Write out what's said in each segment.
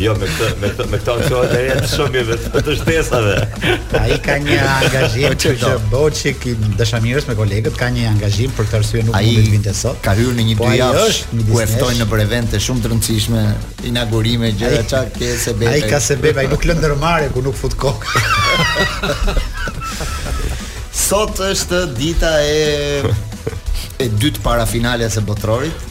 Jo, me këtë, me këtë, me këtë ancion të rëndë të shumë me të të shtesave. Ai ka një angazhim që që Boçi i dashamirës me kolegët, ka një angazhim për këtë arsye nuk mund të vinte sot. Ka hyrë në një po dy javësh, ku e ftojnë nëpër evente shumë të rëndësishme, inaugurime, gjëra çka ke sebebe. Ai ka sebebe, ai nuk lëndër mare, ku nuk fut kokë. Sot është dita e e dytë para finales e botërorit.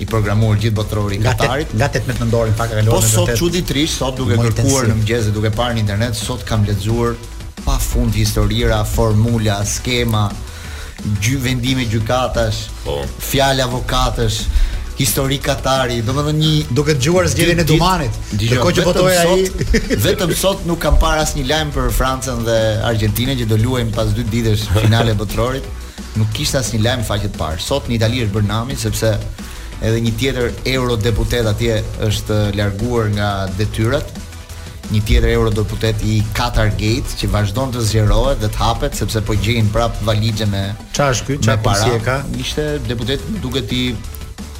i programuar gjithë botërori i Katarit. Nga 18 nëntori në fakt e kaluar. Po sot çuditërisht, sot duke kërkuar në mëngjes dhe duke parë në internet, sot kam lexuar pafund historira, formula, skema, gjy vendime gjykatash, po fjalë avokatësh, histori Katari, domethënë një duke dëgjuar zgjedhjen e Dumanit. Dëgjoj që votoi ai. Vetëm sot nuk kam parë asnjë lajm për Francën dhe Argjentinën që do luajnë pas dy ditësh finalen e botërorit. Nuk kishte asnjë lajm në faqe të parë. Sot në Itali është bërë nami sepse edhe një tjetër eurodeputet atje është larguar nga detyrat. Një tjetër eurodeputet i Qatar Gate që vazhdon të zgjerohet dhe të hapet sepse po gjejnë prap valixhe me Çfarë është ky? Çfarë para ka? Ishte deputet duket ti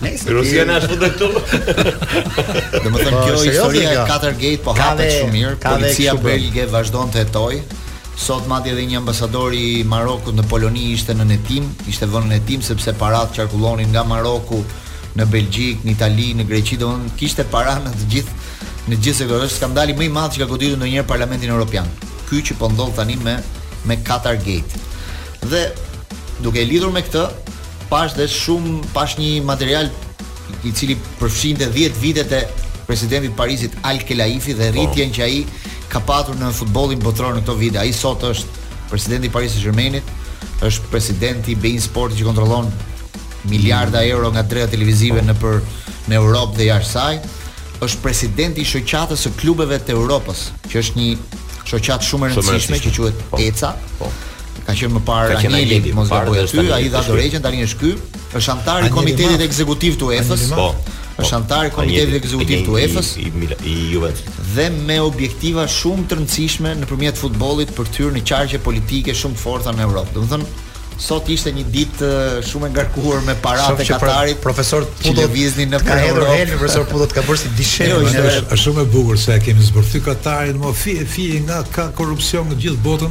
Nëse Rusia na futet këtu. Domethënë po, kjo historia e Qatar Gate po hapet shumë mirë. Policia belge vazhdon të hetojë. Sot madje edhe një ambasador i Marokut në Poloni ishte nën hetim, ishte vënë nën hetim sepse paratë qarkullonin nga Maroku në Belgjikë, në Itali, në Greqi, do të kishte para në të gjithë në gjithë se është skandali më i madh që ka goditur ndonjëherë Parlamentin Evropian. Ky që po ndodh tani me me Qatar Gate. Dhe duke e lidhur me këtë, Pashë dhe shumë, pashë një material i cili përfshinte 10 vitet e presidentit të Parisit Al Khelaifi dhe po. rritjen që ai ka patur në futbollin botëror në këto vite. Ai sot është presidenti i Paris Saint-Germainit, është presidenti i Bein Sport që kontrollon miliarda mm. euro nga të drejtat televizive po. nëpër në Europë dhe jashtë saj. Është presidenti i shoqatës së klubeve të Europës, që është një shoqatë shumë e rëndësishme që quhet po. ECA. Po. Ka qenë më parë Ka qenë Anjeli, mos më parë, gaboj dhe është ai, ai Anjeli, dha është ky. dorëheqjen tani është ky. Është anëtar i Anjeli komitetit Maf. ekzekutiv të UEFA-s. Anjeli Maf. Po. Është anëtar i komitetit Anjeli- ekzekutiv të Anjeli UEFA-s i, i, Mila- i Juventusit. dhe me objektiva shumë të rëndësishme nëpërmjet futbollit për të hyrë në qarqe politike shumë të forta në Evropë. Domethënë Sot ishte një ditë eh, shumë e ngarkuar me paratë Shoh që pra- Katarit. profesor që Puto lëviznin në ka hedhur Europë. helmin profesor Puto ka bërë si dishem. Jo, ishte- Është është shumë e bukur se e kemi zbërthy Katarin, mo fi fi nga ka korrupsion në gjithë botën.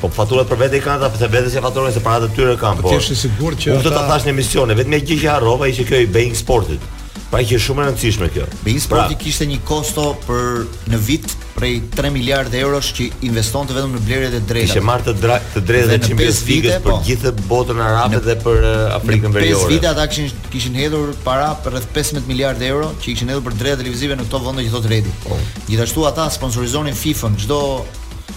Po faturat për vete i kanë ata, pse vetë s'i faturojnë se paratë të tyre kanë, po. Ti je i sigurt që ata Unë do ta thash në emision, vetëm gjë që harrova ishte kjo i Bein Sportit. Pra që është shumë e rëndësishme kjo. Bein pra- Sporti pra, kishte një kosto për një vit prej 3 miliardë eurosh që investonte vetëm në blerjet e të drejtave. Kishte marrë të, dra, të drejtat e Champions League-s për po. gjithë botën arabe dhe për uh, Afrikën Veriore. Në 5 vite ata kishin kishin hedhur para për rreth 15 miliardë euro që kishin hedhur për të drejtat televizive në këto vende që thotë Redi. Po. Gjithashtu ata sponsorizonin FIFA-n çdo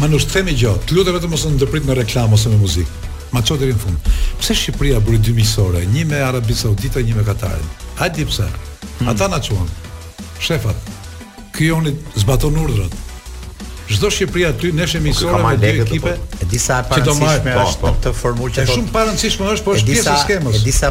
Manush, të them një gjë, të lutem vetëm mos më ndërprit me reklamë ose me muzikë. Ma ço deri në fund. Pse Shqipëria bëri dy miqësore, një me Arabinë Saudite, një me Katarin? A e di pse. Hmm. Ata na çuan. Shefat. Ky joni zbaton urdhrat. Ç'do Shqipëria aty nesh po, miqësore me dy ekipe. Po. E di sa e parëndësishme po, është në këtë formulë që është shumë e parëndësishme është, po është pjesë e skemës. E di sa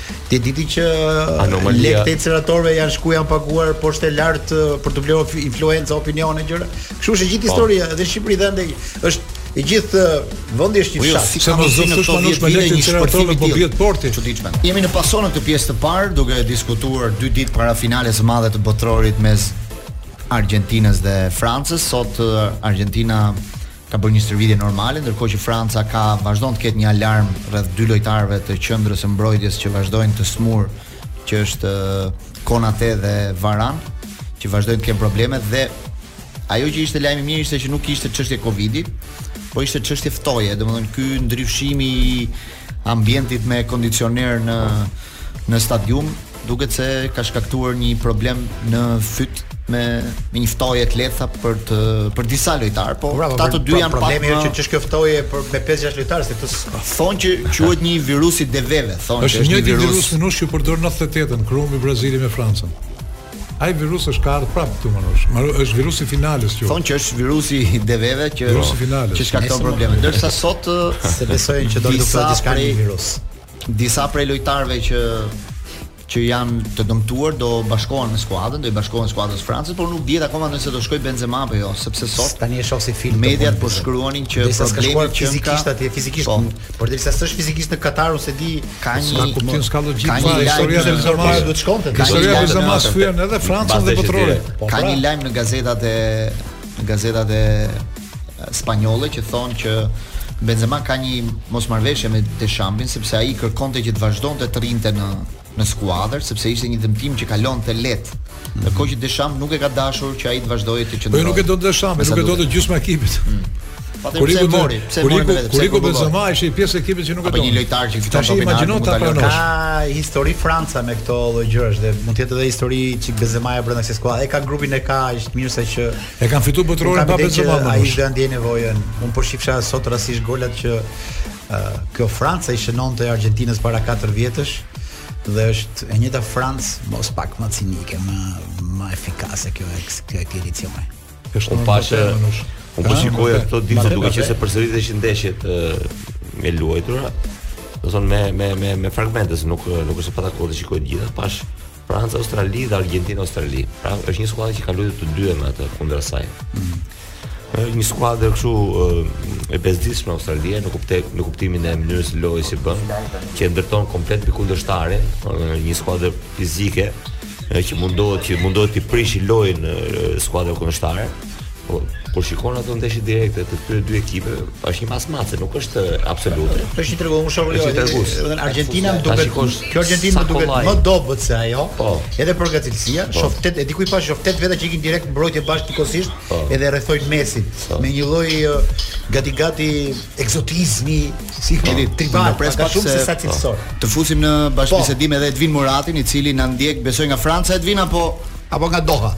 Ti e di që Anomalia... lekët e inceneratorëve janë shku janë paguar poshtë e lart për të blerë influenca, opinione gjëra. Kështu është gjithë po. historia edhe në Shqipëri dhe ndaj është i gjithë vendi është një po jo, fshat. Si ka mos do të thosh Manush me lekë një shpërthimi po bie porti. Çuditshme. Jemi në Pasaon në këtë pjesë të parë duke diskutuar dy ditë para finales së madhe të botërorit mes Argentinës dhe Francës. Sot Argentina Ka bërë një stërvitje normale, ndërkohë që Franca ka vazhdon të ketë një alarm rreth dy lojtarëve të qendrës së mbrojtjes që vazhdojnë të sëmurë, që është Konate dhe Varan, që vazhdojnë të kenë probleme dhe ajo që ishte lajmi i mirë ishte që nuk ishte çështje Covidi, po ishte çështje ftohje, domethënë ky ndryshimi i ambientit me kondicioner në në stadium duket se ka shkaktuar një problem në fyt me me një ftohje të lehtë për të për disa lojtarë, po Bravo, këta të dy janë pak problemi që ç'është kjo ftohje për me 5-6 lojtarë se këtë thonë që quhet një virus i deveve, thonë që është një virus. Është një virus që përdor 98-ën, krumi Brazili me Francën. Ai virus është ka ardh prap këtu Manush. Më është virusi i finales që. Thonë që është virusi i deveve që virusi i finales që shkakton probleme. Ndërsa sot s'e besojnë që do të thotë diçka një virus. Disa prej lojtarëve që që janë të dëmtuar do bashkohen me skuadrën, do i bashkohen skuadrës Francës, por nuk dihet akoma nëse do shkojë Benzema apo jo, sepse sot tani e shoh si film mediat po shkruanin që problemi që ka atje fizikisht, po. por derisa s'është fizikisht në Katar o s'e di ka një kuptim s'ka logjikë, ka një histori që Benzema do të shkonte, ka një lajm Benzema fyen edhe Francën dhe Botërorin. Po, ka pra. një lajm në gazetat e gazetat e spanjolle që thonë që Benzema ka një mosmarrëveshje me Deshambin sepse ai kërkonte që të vazhdonte të rrinte në në skuadër sepse ishte një dëmtim që kalonte lehtë. Ndërkohë që Deshamp nuk e ka dashur që ai të vazhdojë të qëndrojë. Po nuk e do Deshamp, nuk e donte gjysma e ekipit. Mm. Kur iku mori, kur iku, kur iku Benzema ishte një pjesë e ekipit që nuk e do. Apo një lojtar që fiton topin. Imagjino ta pranosh. Ka histori Franca me këto lloj gjërash dhe mund të jetë edhe histori që Benzema e brenda kësaj skuadre. Ai ka grupin e ka, është mirë se që E kanë fituar botërorin pa Benzema. Ai do të ndjej nevojën. Un po shifsha sot rastisht golat që uh, kjo Franca i shënonte Argjentinës para 4 vjetësh dhe është e njëjta Francë mos pak më cinike, më më efikase kjo e kjo e këtij edicioni. Është un pashë un po shikoja këto ditë duke qenë se përsëriteshin ndeshjet e luajtura. Do thon me me me me fragmente se nuk nuk është pata kohë të shikoj gjitha, pash Franca Australi dhe Argjentina Australi. Pra është një skuadër që kanë luajtur të dy me atë kundër saj. Mm. Është një skuadër kështu e bezdisshme Australia në kuptim në kuptimin e mënyrës së lojës që bën, që e ndërton komplet mbi kundërshtarin, një skuadër fizike që mundohet që mundohet të prishi lojën skuadrës kundërshtare. Po, po shikon ato ndeshje direkte të këtyre dy ekipeve, është një mas matëse, nuk është absolute. Është një tregues, unë shoh jo, edhe Argjentina më duket, kjo Argjentina më duket më dobët se ajo. Po. Edhe për nga cilësia, po. shoh tet, e di ku i pash shoh tet veta që ikin direkt mbrojtje bashkë fizikisht, po. edhe rrethojnë Messin po. me një lloj gati gati ekzotizmi, si po. kemi tribal, pra më shumë se sa cilësor. Të fusim në bashkëbisedim edhe Edvin Muratin, i cili na ndjek, besoj nga Franca Edvin apo apo nga Doha.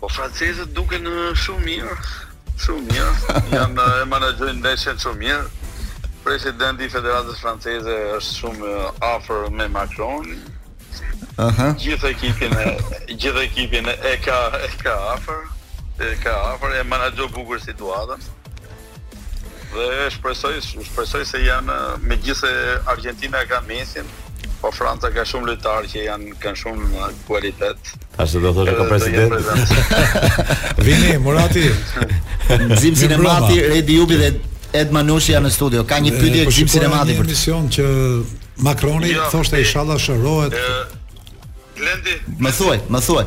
Po francezët duken shumë mirë, shumë mirë. Jan e menaxhojn ndeshjen shumë mirë. Presidenti i Federatës Franceze është shumë afër me Macron. Aha. Gjithë ekipin e gjithë ekipin e ka e ka afër, e ka afër e menaxhoj bukur situatën. Dhe shpresoj, shpresoj se janë megjithëse Argjentina ka Messin, po Franca ka shumë lojtarë që janë kanë shumë kualitet. Ashtu do të thosh dhe presidenti. Vini Murati. Zim Sinemati, Redi Jupi dhe Ed Manushi janë në studio. Ka një pyetje po Gëzim Sinemati. Një emision që Makroni jo, thoshte inshallah shërohet. Glendi, më thuaj, më thuaj.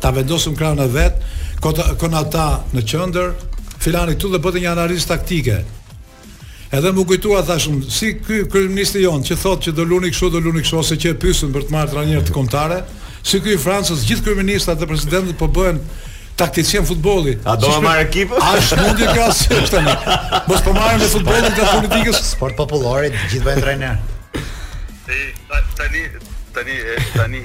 ta vendosim krahun e vet, Konate në qendër, filani këtu dhe bëte një analizë taktike. Edhe m'u kujtua thashë, si ky kryeministri jon që thotë që do luni kështu, do luni kështu ose që e pyesin për të marrë trajner të kombëtare, si ky i Francës, gjithë kryeministrat dhe presidentët po bëhen takticienë futbolli. A do të marr ekip? A është mundi kjo as është tani? Mos po merren me futbollin të politikës. Sport popullor, të gjithë bëhen trajner. Tani tani tani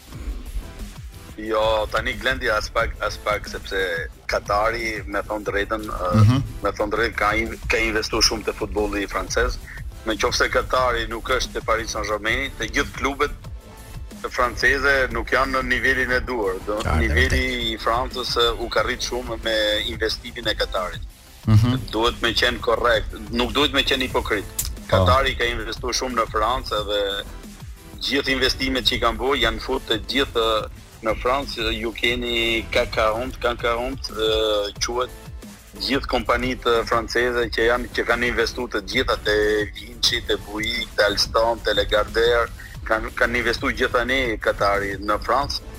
Jo, tani Glendi aspak aspak sepse Katari me thon drejtën, uh mhm. -huh. me thon drejtën ka in, ka investuar shumë te futbolli francez. Në qoftë se Katari nuk është te Paris Saint-Germain, të gjithë klubet franceze nuk janë në nivelin e duhur. Do niveli i Francës u ka rrit shumë me investimin e Katarit. Mhm. Duhet me qenë korrekt, nuk duhet me qenë hipokrit. Po. Katari ka investuar shumë në Francë dhe gjithë investimet që i kanë bërë janë fut të gjithë ë, në Francë ju keni CAC 40, CAC 40 ë, quhet gjithë kompanitë franceze që janë që kanë investuar të gjitha te Vinci, te Bouygues, te Alstom, te Lagardère, kanë kanë investuar gjithani Katari në Francë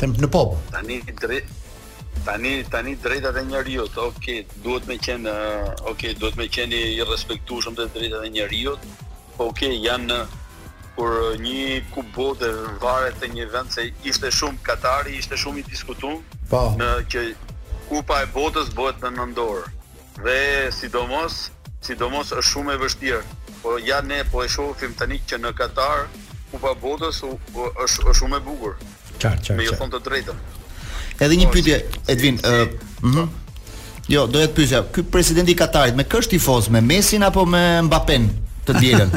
Them në popull. Tani dre tani tani drejtat e njeriut, ok, duhet me qen, uh, ok, duhet me qenë i respektueshëm të drejtat e njeriut. Ok, janë kur një kupë bote varet te një vend se ishte shumë Katari, ishte shumë i diskutuar po. në që kupa e botës bëhet në nëntor. Dhe sidomos, sidomos është shumë e vështirë. Po ja ne po e shohim tani që në Katar Kupa e Botës u është është shumë e bukur. Qartë, qartë. Me ju thënë të drejtën. Edhe një po, pyetje, Edvin, ë, mhm. Jo, doja të pyesja, ky presidenti i Katarit me kë është tifoz, me Messin apo me Mbappen të dielën?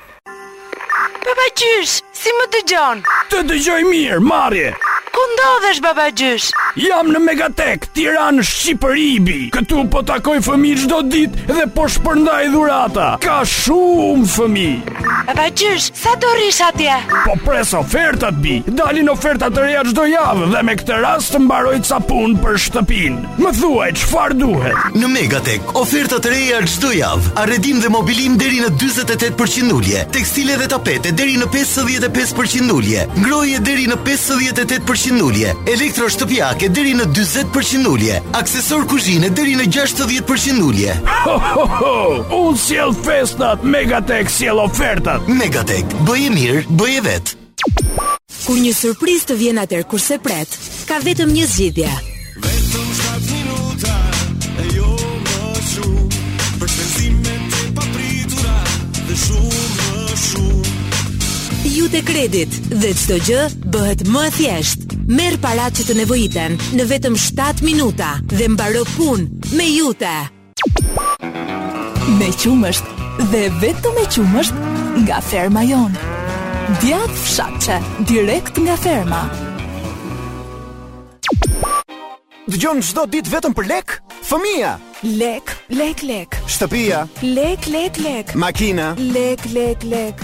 Babagjysh, si më dëgjon? Të dëgjoj mirë, Marie! Ku ndodhesh, babagjysh? Jam në Megatek, Tiranë, Shqipëri, bijë. Këtu po takoj fëmijë çdo ditë dhe po shpërndaj dhurata. Ka shumë fëmijë. Babagjysh, sa do rrish atje? Po pres ofertat, bijë. Dalin oferta të reja çdo javë dhe me këtë rast mbaroj ca punë për shtëpinë. Më thuaj çfarë duhet. Në Megatek, oferta të reja çdo javë. Arredim dhe mobilim deri në 48% ulje. Tekstile dhe tapete deri në 55% ulje. Ngrohje deri në 58% ulje. Elektroshtëpiake deri në 40% ulje. Aksesorë kuzhine deri në 60% ulje. Ho ho ho! Unë sjell festat, Megatek sjell ofertat. Megatek, bëje mirë, bëje vetë. Kur një surprizë të vjen atëherë kur s'e pret, ka vetëm një zgjidhje. Vetëm 7 minuta, e jo më shumë. Për shpenzime të papritura dhe shumë më shumë. Iute Credit dhe çdo gjë bëhet më e thjeshtë. Merr paratë që të nevojiten në vetëm 7 minuta dhe mbaro punë me Iute. Me qumësht dhe vetëm me qumësht nga ferma jonë. Djathë fshatçe, direkt nga ferma. Dëgjon çdo ditë vetëm për lek? Fëmija. Lek, lek, lek. Shtëpia. Lek, lek, lek. Makina. Lek, lek, lek.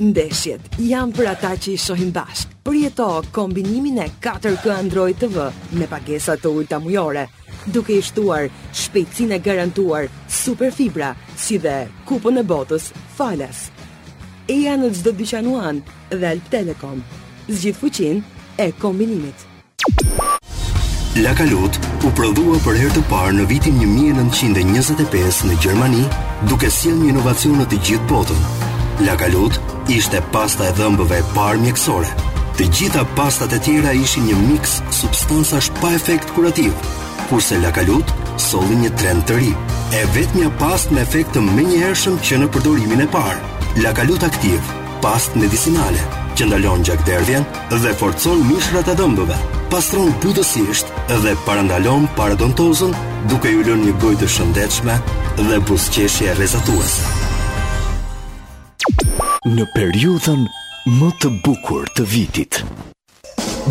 Ndeshjet janë për ata që i shohin bashkë. Përjeto kombinimin e 4K Android TV me pagesa të ulta mujore, duke i shtuar shpejtësinë e garantuar super fibra, si dhe kupën e botës falas. Ejani në çdo dyqan One dhe ALBtelecom. Zgjidh fuqinë e kombinimit. Lacalut u prodhua për herë të parë në vitin 1925 në Gjermani, duke sjellë një inovacion në të gjithë botën. Lacalut ishte pasta e dhëmbëve e parë mjekësore. Të gjitha pastat e tjera ishin një miks substancash pa efekt kurativ, kurse Lacalut solli një trend të ri. E vetmja pastë me efekt të menjëhershëm që në përdorimin e parë, Lacalut Aktiv Pastë medicinale që ndalon gjakderdhjen dhe forcon mishrat e dhëmbëve, pastron butësisht dhe parandalon paradontozën duke ju lënë një gojë të shëndetshme dhe buzëqeshje rrezatuese. Në periudhën më të bukur të vitit,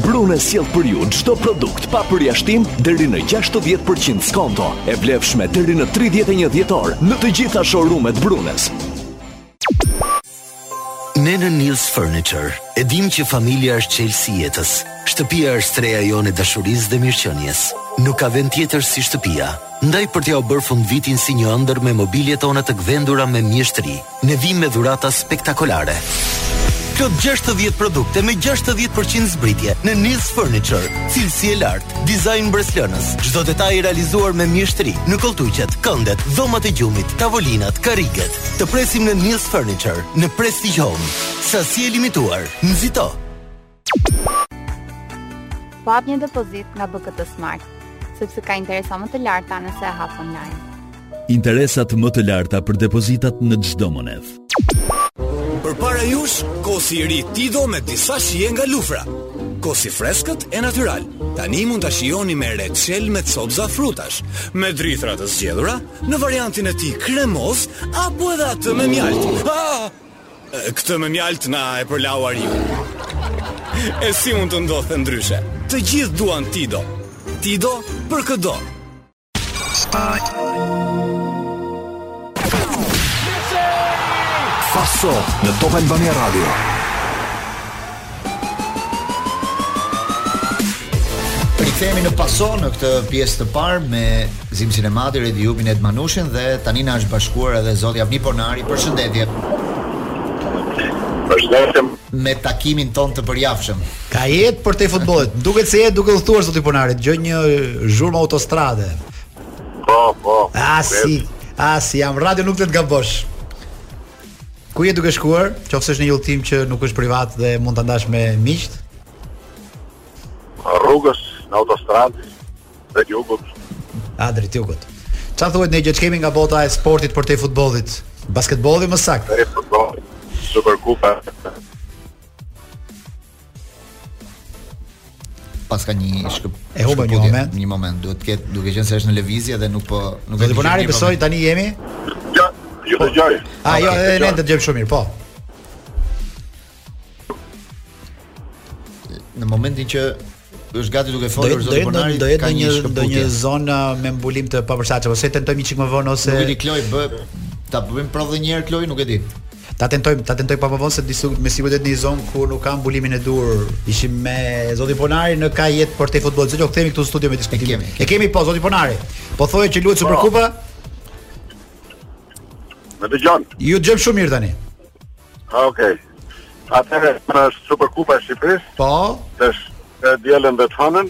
Brunes sjell për ju çdo produkt pa përjashtim deri në 60% skonto, e vlefshme deri në 31 dhjetor në të gjitha showroomet Brunes. Ne në Nils Furniture e dim që familja është çelësi i jetës. Shtëpia është streha jonë e dashurisë dhe mirëqenies. Nuk ka vend tjetër si shtëpia. Ndaj për t'jua bërë fundvitin si një ëndër me mobiliet tona të gdhendura me mjeshtëri, Ne vijmë me dhurata spektakolare. Plot 60 produkte me 60% zbritje në Nils Furniture. Cilësi e lartë, dizajn mbreslënës, çdo detaj i realizuar me mjeshtëri, në kolltukët, këndet, dhomat e gjumit, tavolinat, karriget. Të presim në Nils Furniture, në Prestige Home. Sasi e limituar, nxito! Po hap një depozitë nga BKT Smart, sepse ka interesa më të larta nëse e hap online. Interesat më të larta për depozitat në çdo monedhë. Përpara jush, kosi i ri Tido me disa shije nga Lufra. Kos i freskët e natyral. Tani mund ta shijoni me reçel me copëza frutash, me drithra të zgjedhura, në variantin e tij kremoz apo edhe atë me mjaltë. Ah! Këtë me mjaltë na e përlau ariu. E si mund të ndodhte ndryshe? Të gjithë duan Tido. Tido për këdo. Paso në Top Albania Radio. Rikthehemi në Paso në këtë pjesë të parë me Zim Sinemati, Redi Jupin, Ed Manushin dhe tani na është bashkuar edhe zoti Avni Ponari. Përshëndetje. Përshëndetje. Me takimin tonë të përjavshëm. Ka jetë përtej futbollit. Më duket se jeni duke udhëtuar zoti Ponari, dëgjoj një zhurmë autostrade. Po, po. Asi, asi jam radio nuk të të gabosh. Ku je duke shkuar? Qoftë se është një udhëtim që nuk është privat dhe mund ta ndash me miqtë? Rrugës në autostradë drejt jugut. A drejt jugut. Çfarë thuhet ne, ç'kemi nga bota e sportit përtej futbollit? Basketbolli më saktë. Superkupa. paska një shkëp e humbëm një moment një moment duhet të ketë duke qenë se është në lëvizje dhe nuk po nuk e di Ponari besoj tani jemi ju dëgjoj a jo edhe ne të dëgjojmë shumë mirë po në momentin që është gati duke folur zoti Ponari do jetë një do një zonë me mbulim të papërshtatshëm ose tentojmë një çik më vonë ose nuk e di Kloj bë ta bëjmë provë një herë Kloj nuk e di Ta tentojmë, ta tentojmë pa më vonë se diku me siguri në një zonë ku nuk ka mbulimin e dur. Ishim me Zoti Ponari në ka jetë përtej futbollit. Do të kthehemi këtu në studio me diskutim. E kemi, e kemi po Zoti Ponari. Po thoje që luhet Super Kupa? Më dëgjon. Ju dëgjoj shumë mirë tani. Ah, okay. Atëherë pra është Superkupa e Shqipërisë. Po. Tash e dielën dhe të hënën.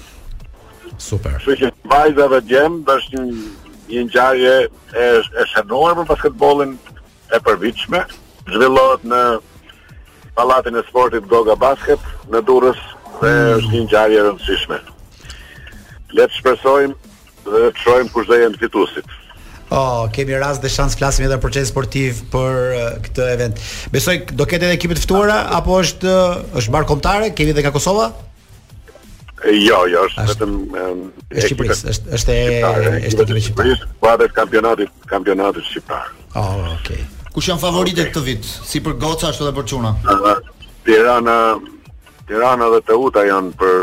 Super. Kështu që vajza dhe djem do është një një ngjarje e e shënuar për basketbollin e përvitshme. Zhvillohet në Pallatin e Sportit Goga Basket në Durrës dhe mm. është një ngjarje e rëndësishme. Le të shpresojmë dhe të shohim kush do jenë fituesit. Oh, kemi rast dhe shans flasim edhe për çështje sportive për uh, këtë event. Besoj do ketë edhe ekipe të ftuara apo është uh, është mbarëkombëtare, kemi edhe nga Kosova? Jo, jo, është vetëm e Shqipërisë, është është e është ekipi shqiptar. Po atë kampionatit, kampionatit shqiptar. Oh, okay. Kush janë favoritët këtë vit? Si për goca ashtu edhe për çuna? Tirana Tirana dhe Teuta janë për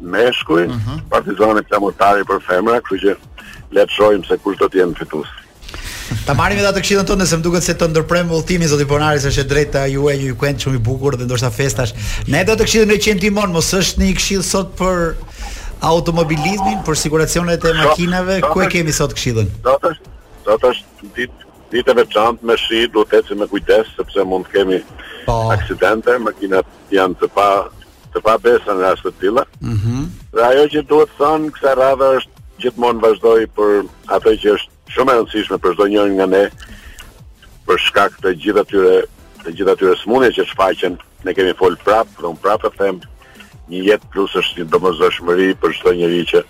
meshkuj, uh -huh. Partizani Flamurtari për femra, kështu që le të shohim se kush do të jenë fitues. Ta marrim edhe atë këshillën tonë se më duket se të ndërpremë udhëtimin zoti Ponari se është e drejta juaj një weekend shumë i bukur dhe ndoshta festash. Ne do të këshillim meqë je në timon, mos është një këshillë sot për automobilizmin, për siguracionet e makinave, ku e kemi sot këshillën? Sot është, sot është ditë ditë e veçantë me shi, duhet të ecim me kujdes sepse mund të kemi po. aksidente, makinat janë të pa të pabesa në raste të tilla. Mhm. Mm dhe ajo që duhet të them kësaj radhe është gjithmonë vazhdoj për atë që është shumë e rëndësishme për çdo njërin nga ne për shkak të gjitha atyre të gjitha atyre smundjeve që shfaqen, ne kemi fol prap, dhe un prap e them, një jetë plus është një domosdoshmëri për çdo njeri që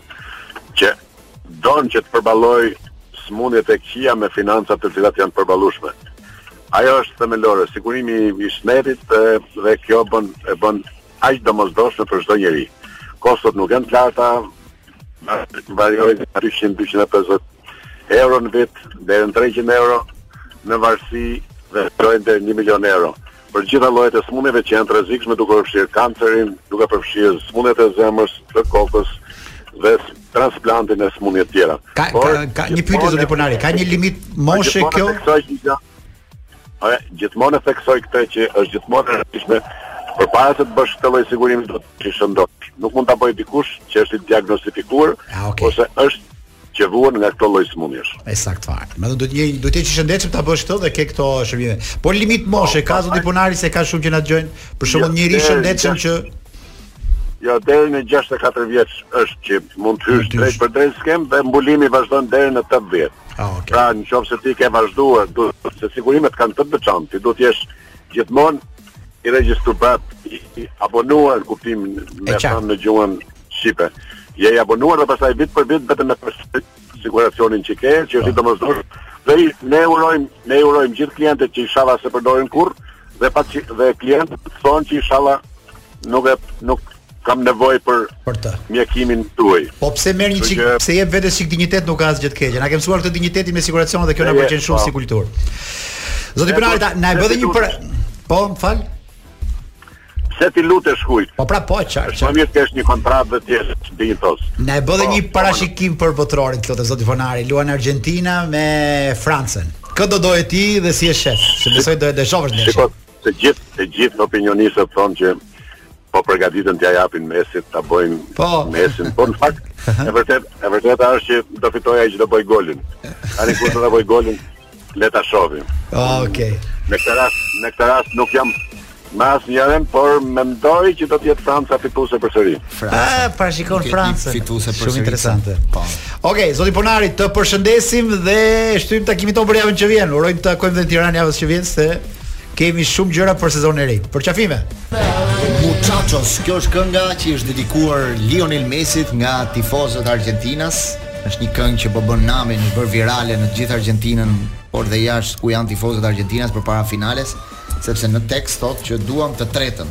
që don që të përballojë smundjet e këqija me financa të cilat janë të përballueshme. Ajo është themelore, sigurimi i shëndetit dhe dhe kjo bën e bën aq të domosdoshme për çdo njeri. Kostot nuk janë të larta, variojnë nga dyqind, dyqind e pesëdhjetë euro në vit deri në treqind euro në varësi dhe shkojnë deri në një milion euro për gjitha llojet e sëmundjeve që janë të rrezikshme duke përfshirë kancerin, duke përfshirë sëmundjet e zemrës, të kokës dhe transplantin e sëmundje të tjera. Por, ka, ka një pyetje zoti Ponari, ka një limit moshe kjo? Ore, gjithmonë theksoj këtë që është gjithmonë e rëndësishme përpara se të bësh këtë lloj sigurimi do të jesh shëndoshë. Nuk mund ta bëjë dikush që është i diagnostifikuar ah, okay. ose është që vuan nga këto lloj sëmundjesh. E saktë fare. Me do të jetë do të jetë i shëndetshëm ta bësh këtë dhe ke këto shërbime. Por limit moshe, ka zoti Ponari se ka shumë që na dëgjojnë. Për shembull, jo, njeri i shëndetshëm që Jo, deri në 64 vjeç është që mund të hysh drejtpërdrejt në skemë dhe mbulimi vazhdon deri në 80. Ah, okay. Pra, në qoftë se ti ke vazhduar, du, se sigurimet kanë të veçantë, ti du të jesh gjithmonë i regjistru pra, i abonuar kuptim me thënë në gjuhën shqipe. Je i abonuar dhe pastaj vit për vit vetëm me përsëritë siguracionin që ke, që është i domosdoshëm. Dhe ne urojmë, ne urojmë gjithë klientët që inshallah s'e përdorin kurrë dhe pa dhe klientët thonë që inshallah nuk e nuk kam nevojë për për të mjekimin tuaj. Po pse, merr një çik, që... t'i japësh vetes çik dinjitet nuk ka asgjë të keq. Na ke mësuar këtë dinjitetin me siguracion dhe kjo na pëlqen shumë po. si kulturë. Zoti Ponari, na e bëj dhe një për Po, më fal. Pse t'i lutesh kujt? Po pra po, qartë. Është më mirë të kesh një kontratë dhe të jesh dinjitoz. Na e bëj dhe po, një po, parashikim për botërorin këtu te zoti Ponari, luan Argjentina me Francën. Kë do doje ti dhe si e sheh? Se besoj do e shohësh ndeshjen. Shikoj, të gjithë të gjithë opinionistët thonë që po përgatiten t'ia japin Messit, ta bëjnë po. Messi, po në fakt e vërtet, e vërteta është që do fitojë ai që do bëjë golin. Tani kush do ta bëjë golin, Le ta shohim. Ah, okej. Okay. Në këtë rast, në këtë rast nuk jam me asnjërën, por mendoj që do të jetë Franca fituese përsëri. Franca. Ah, parashikon Franca. Fituese përsëri. Shumë interesante. Pa. Po. Okej, okay, zoti Ponari, të përshëndesim dhe shtyjmë takimin tonë për javën që vjen. Urojmë të takohemi dhe në Tiranë javës që vjen, se Kemi shumë gjëra për sezonin e ri. Përqafime. Muchachos, kjo është kënga që i është dedikuar Lionel Messit nga tifozët argjentinas. Është një këngë që po bën namin, është bërë virale në gjithë Argjentinën, por dhe jashtë ku janë tifozët argjentinas përpara finales, sepse në tekst thotë që duam të tretën.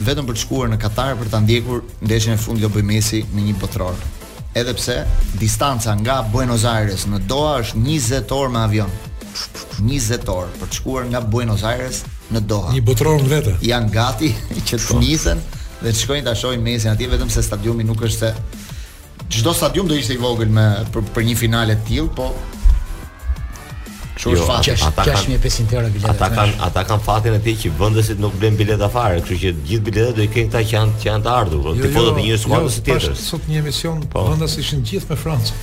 vetëm për të shkuar në Katar për ta ndjekur ndeshjen e fundit që bën Messi në një botëror. Edhe pse distanca nga Buenos Aires në Doha është 20 orë me avion. 20 orë për të shkuar nga Buenos Aires në Doha. Një botëror në vete. Janë gati që të nisen dhe të shkojnë ta shohin Messin atje vetëm se stadiumi nuk është se Çdo stadium do ishte i vogël me për, për një finale të tillë, po Çfarë është fati? Ata kanë 6500 euro bileta. Ata kanë ata kanë fatin e atij që vendasit nuk blenë bileta fare, kështu që gjithë biletat do i kenë këta që janë që janë të ardhur, po jo, tifozët jo, e një skuadre ose tjetër. Sot një emision po. vendas ishin gjithë me Francën.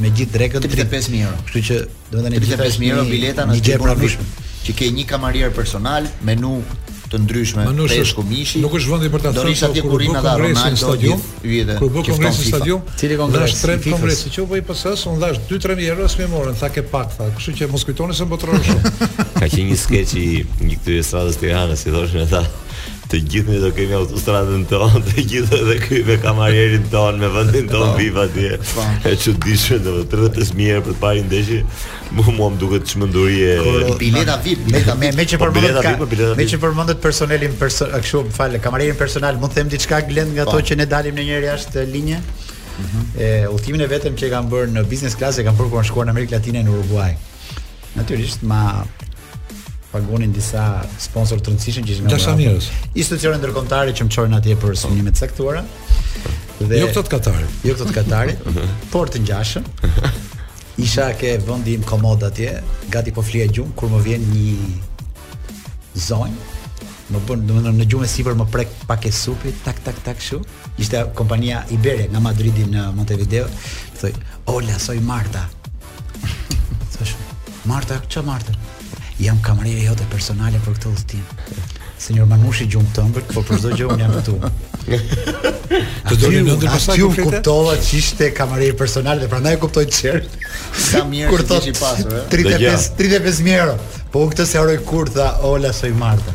me gjithë drekën 35000 euro. Kështu që, domethënë 35000 euro bileta në një VIP që ke një kamarier personal, menu të ndryshme peshku mishi. Nuk është vendi për ta thënë se kur rrin ata në stadium, yje dhe kur bën kongres në stadium, cili kongres është tre kongresi që u bë i PS-s, unë dhashë 2-3000 euro s'më morën, tha ke pak tha. Kështu që mos kujtoni se mbulohen shumë. Ka qenë një skeç i një këtyre estradës Tiranës, si thoshin ata. Të gjithë ne do kemi autostradën tonë, të gjithë edhe ky me kamarierin tonë, me vendin tonë po. VIP atje. Po. E çuditshme domethënë 35 mijë për të parë ndeshje. Mu mua më duket çmenduri. Po, bileta VIP, me me me që po, përmendet ka. Po, me që përmendet personelin person, kështu më fal, kamarierin personal, mund të them diçka, Blendi, nga ato që ne dalim në njëri jashtë linje. Mhm. E udhëtimin e vetëm që e kam bërë në business class e kam bërë kur shkuar në Amerikën Latine në Uruguaj. Natyrisht, ma paguanin disa sponsorë të rëndësishëm që ishin nga institucione ndërkombëtare që më çonin atje për synime të caktuara. Dhe jo këto të Katarit. Jo këto të Katarit, por të ngjashëm. Isha ke vendi im komod atje, gati po flija gjumë kur më vjen një zonjë më bën domethënë në gjumë e sipër më prek pak te supi tak tak tak kështu ishte kompania Iberia nga Madridi në Montevideo tha Hola soy Marta Thashë, Marta, ça Marta? Jam kamarierja jote personale për këtë udhëtim. Senjor Manushi gjumë të ëmbël, po për çdo gjë unë jam këtu. Të do në ndër pasaj ku fletë? kuptova që ishte kamariere personale dhe prandaj e kuptoj çfarë. Sa mirë kur thotë 35 35 mijë euro. Po unë këtë s'e harroj kur tha Hola soy Marta.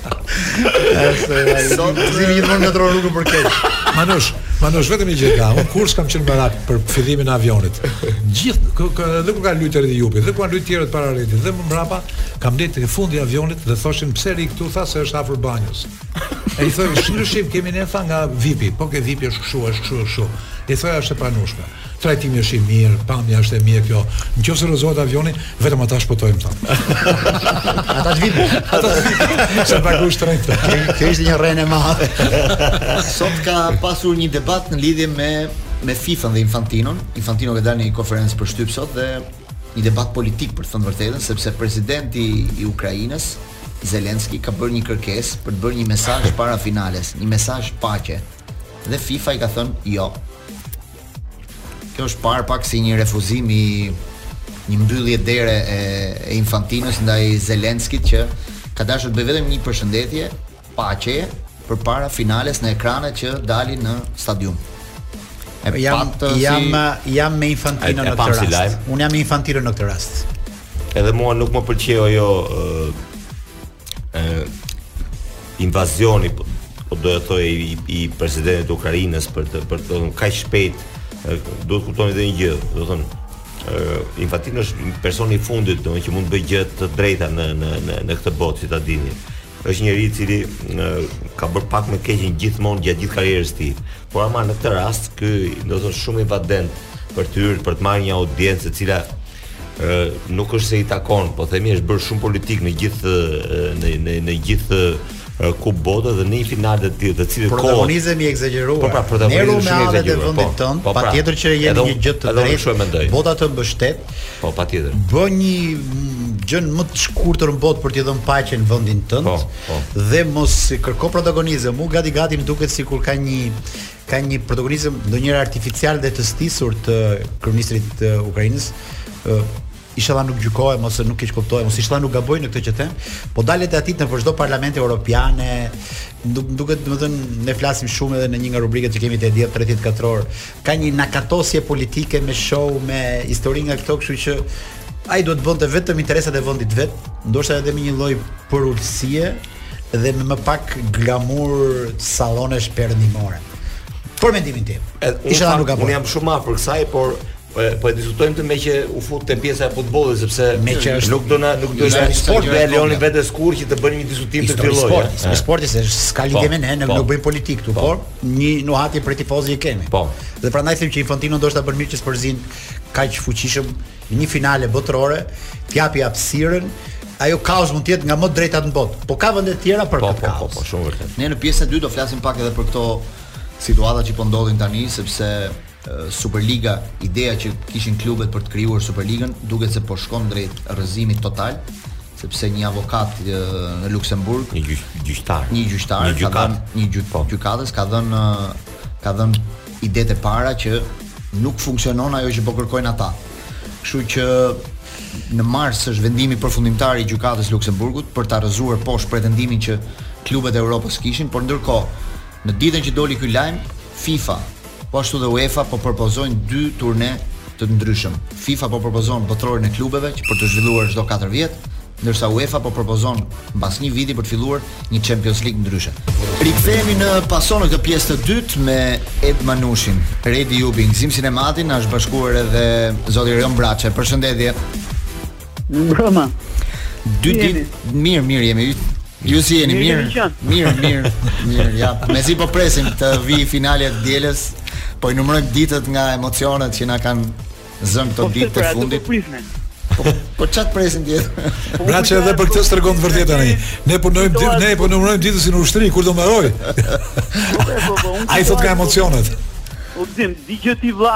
Sot zi një thonë mbaro rrugën për keq. Manush, Manush vetëm një gjë ka. Unë kurrë s'kam qenë merak për fillimin e avionit. Gjithë edhe kur ka luajtur edhe Jupi, edhe kur kanë luajtur tjerët para Redit, dhe më mbrapa kam ndejt në fund të avionit dhe thoshin pse rri këtu tha se është afër banjës. Ai thotë ç'ndryshim kemi ne tha nga VIP-i, po ke VIP-i është kështu, është kështu, është kështu. I thoja është e pranueshme. Trajtimi është i mirë, pamja është e mirë kjo. Në qofë se rrëzohet avioni, vetëm ata shpëtojnë, tha. Ata të VIP-it. Ata të VIP-it. Se ta ku shtrenjtë. Kjo ishte një rrenë e madhe. Sot ka pasur një debat në lidhje me me FIFA-n dhe Infantinon. Infantino ka dalë në një konferencë për shtyp sot dhe është një debat politik për të thënë të vërtetën, sepse presidenti i Ukrainës, Zelenski ka bërë një kërkesë për të bërë një mesazh para finales, një mesazh paqe. Dhe FIFA i ka thënë jo. Kjo është parë pak si një refuzim, një mbyllje dere e, e Infantinos ndaj Zelenskit që ka dashur të bëjë vetëm një përshëndetje paqe përpara finales në ekrane që dalin në stadium. E po jam pak, jam si... jam me Infantinon në këtë si rast. Unë jam me Infantinon në këtë rast. Edhe mua nuk më pëlqeu ajo ë invazioni po, po do të thojë i, i presidentit të Ukrainës për të për të kaq shpejt duhet të kuptoni edhe një gjë, domethënë Infantino është personi i fundit domethënë që mund të bëjë gjë të drejta në në në në këtë botë që ta dini. Është njeri i cili në, ka bërë pakt me të keqen gjithmonë gjatë gjithë karrierës së tij. Por ama në këtë rast ky domethënë shumë invadent për të hyrë për të marrë një audiencë e cila ë nuk është se i takon, po themi është bërë shumë politik në gjithë në në në gjithë kupën e botës dhe në një finale të tillë të cilë kohë protagonizëm i ekzagjeruar. Po pra, protagonizëm shumë i ekzagjeruar. Po, vendit tonë, po, pra, patjetër që jeni një gjë të drejtë. Bota të mbështet. Po patjetër. Bë një gjë më të shkurtër në botë për t'i dhënë paqe në vendin tënd. Po. Po. Dhe mos kërko protagonizëm. Unë gati gati më duket sikur ka një ka një protagonizëm ndonjëherë artificial dhe të stisur të kryeministrit të Ukrainës. Ë Ishallah nuk gjykohem ose nuk keqkuptohem, ose ishallah nuk gaboj në këtë që them, po daljet e atij në çdo parlament europian e më duket, domethënë ne flasim shumë edhe në një nga rubrikat që kemi te 10 34 orë, Ka një nakatosje politike me show, me histori nga këto, kështu që ai duhet të bënte vetëm interesat e vendit vet, ndoshta edhe me një lloj përulësie dhe me më pak glamur sallonesh perëndimore. Për mendimin tim. Ishallah nuk gaboj. Unë jam shumë afër kësaj, por Po, po e diskutojmë meqë u fut te pjesa e futbollit sepse meqë është nuk do na nuk do të jetë sport me Leonin vetë skur që të bëni një diskutim të këtij lloji. Sport, sport, sport është s'ka po, lidhje me ne, ne po. nuk bëjmë politikë këtu, por një nuhati prej tifozi e kemi. Po. Dhe prandaj them që Infantino ndoshta bën mirë që s'përzien kaq fuqishëm në një finale botërore, t'i japi hapësirën, ajo kauzë mund të jetë nga më drejtat në botë. Po ka vende të tjera për po, këtë po, po kauzë. Po, po, shumë vërtet. Ne në pjesën e dytë do flasim pak edhe për këto situata që po ndodhin tani sepse Superliga, ideja që kishin klubet për të krijuar Superligën, duket se po shkon drejt rrëzimit total, sepse një avokat në Luksemburg, një gjyqtar, një gjyqtar, një gjykat, një po. gjykatës ka dhënë ka dhënë idetë e para që nuk funksionon ajo që po kërkojnë ata. Kështu që në mars është vendimi përfundimtar i gjykatës së Luksemburgut për ta rrëzuar poshtë pretendimin që klubet e Europës kishin, por ndërkohë në ditën që doli ky lajm, FIFA Po ashtu dhe UEFA po propozojnë dy turne të ndryshëm. FIFA po propozon botërorin e klubeve që për t'u zhvilluar çdo 4 vjet, ndërsa UEFA po propozon mbas një viti për të filluar një Champions League ndryshe. Rikthehemi në paso në këtë pjesë të dytë me Edi Manushin, Redi Jubin, Gëzim Sinematin, na është bashkuar edhe zoti Erion Braçe. Përshëndetje. Mbrëma. Dy ditë mirë, mirë jemi. Ju si jeni mirë? Mirë, mirë, mirë. Ja, mezi po presim të vijë finalja e së dielës. Po i numërojmë ditët nga emocionet që na kanë zënë këto po, ditët e pra, fundit. Po presim. Po, po çfarë presim ti. Pra që edhe për këtë s'tregon të vërtetë tani. Ne punojmë ditë, ne po numërojmë ditët si në ushtri kur do mbarojë. Po, po, Ai thotë nga emocionet. Gëzim, dëgjo ti vlla,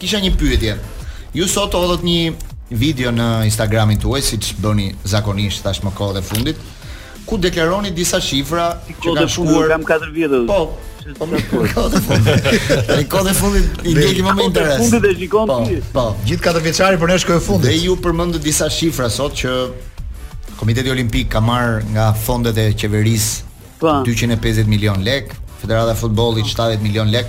Kisha një pyetje. Ju sot hodhët një video në Instagramin tuaj, siç bëni zakonisht tashmë kohët e fundit, ku deklaroni disa shifra që kanë shkuar ka 4 vjet. Po, po më kohët e fundit. Ai kohët e fundit i ndjekim me interes. Kohët e fundit e shikon po, ti. Po, gjithë katër vjeçari për ne shkon i fundit. Dhe ju përmendët disa shifra sot që Komiteti Olimpik ka marrë nga fondet e qeverisë 250 po. milion lek, Federata e Futbollit 70 milion lek.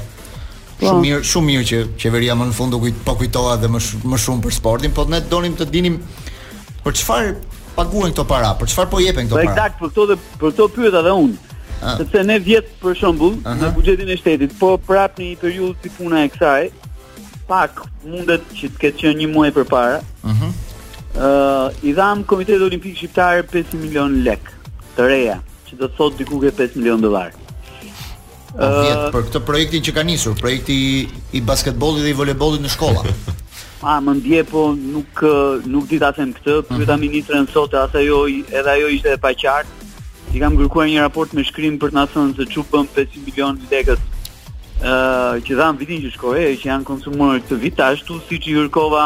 Po. Shumë mirë, shumë mirë që qeveria më në fund u kujt, po kujtohet dhe më sh, më shumë për sportin, po ne donim të dinim për çfarë paguhen këto para, për çfarë po jepen këto Po para. eksakt, për këto dhe për këto pyeta dhe unë. Ah. Sepse ne vjet për shembull Aha. në buxhetin e shtetit, po prap në një periudhë si puna e kësaj, pak mundet që të ketë qenë një muaj përpara. Mhm. Ë, i dham Komitetit Olimpik Shqiptar 500 milionë lek të reja, që do të thotë diku ke 5 milionë dollarë. Po vjet për këtë projektin që ka nisur, projekti i basketbollit dhe i volejbollit në shkolla. A më ndje po nuk nuk di ta them këtë, mhm. pyeta ministren sot, as ajo edhe ajo ishte e paqartë. I kam kërkuar një raport me shkrim për të na thënë se ç'u bënë 500 milion lekët ë uh, që dhamë vitin që shkoi, që janë konsumuar këtë vit, ashtu siç i kërkova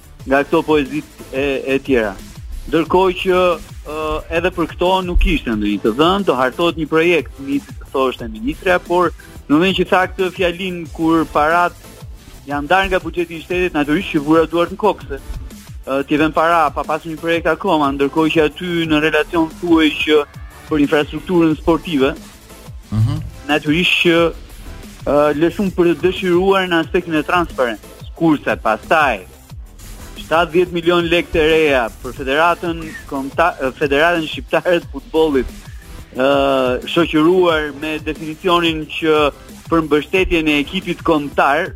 nga këto poezitë e, e tjera. Ndërkohë që uh, edhe për këto nuk ishte ndonjë e dhënë, do hartohet një projekt, nisi të thoshte ministrja, por në momentin që tha këtë fjalinë kur paratë janë ndarë nga buxheti i shtetit, natyrisht që vura duart në kokë se uh, ti vë para pa pasur një projekt akoma, ndërkohë që aty në relacion thuhet që për infrastrukturën sportive, Ëh. Uh -huh. Natyrisht që uh, lë shumë për të dëshiruar në aspektin e transparencës. Kurse pastaj 70 milion lekë të reja për Federatën Federatën Shqiptare të Futbollit shoqëruar me definicionin që për mbështetjen e ekipit kombëtar,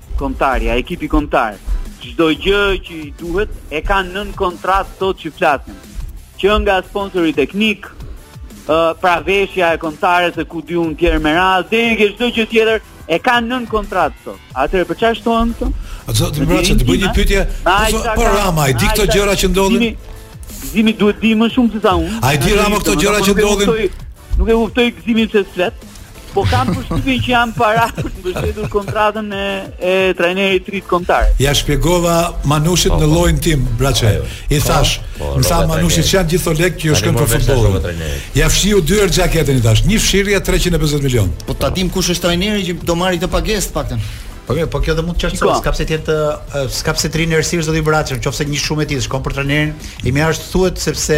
Kombëtarja, ekipi kombëtar, çdo gjë që i duhet e kanë nën kontratë sot që flasim. Që nga sponsori teknik, ë pra veshja e kombëtares e ku di unë të tjera me radhë, deri ke çdo gjë tjetër e kanë nën kontratë sot. Atëherë për çfarë shtohen këto? A do të më lejoni të bëj një pyetje? Po Rama, e di këto gjëra që ndodhin? Gëzimi duhet ta dijë më shumë se sa unë. A e di Rama këto gjëra që ndodhin? Nuk e kuptoj Gëzimin pse s'flet. Po kam përshtypjen që janë para për të mbështetur kontratën e, e trajnerit të ri kombëtar. Ia shpjegova Manushit po, në lojën time, Braçe. I po, thash, më tha Manushi që janë gjithë lek që i shkojnë për futbollin. Ia fshiu dy herë xhaketën i thash, një fshirje 350 milion. Po ta dim kush është trajneri që do marrë këtë pagesë paktën. Po mirë, po kjo do mund të qartë, s'ka pse të jetë s'ka pse të rrimë në errësirë zoti Braçe, nëse një shumë e tillë shkon për trajnerin, mirë është të thuhet sepse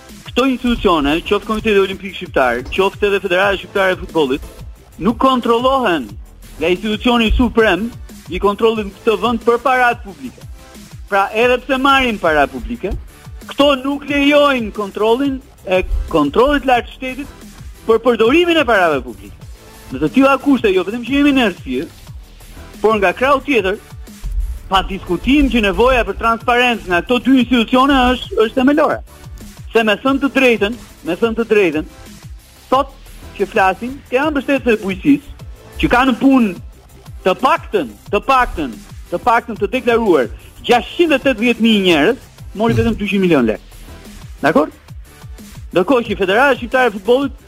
këto institucione, qoftë Komiteti Olimpik Shqiptar, qoftë edhe Federata Shqiptare e Futbollit, nuk kontrollohen nga institucioni suprem i kontrollit në këtë vend për paratë publike. Pra, edhe pse marrin para publike, këto nuk lejojnë kontrollin e Kontrollit të Lartë të Shtetit për përdorimin e parave publike. Në të tilla kushte jo vetëm që jemi në errësirë, por nga krahu tjetër, pa diskutim që nevoja për transparencë nga këto dy institucione është është themelore. Se me thënë të drejtën, me thënë të drejtën, sot që flasim, skema mbështetëse e bujqësisë, që ka në punë të paktën, të paktën, të paktën të deklaruar, 680.000 njerëz, mori vetëm 200 milion lek. Dakord? Ndërkohë që Federata Shqiptare e Futbollit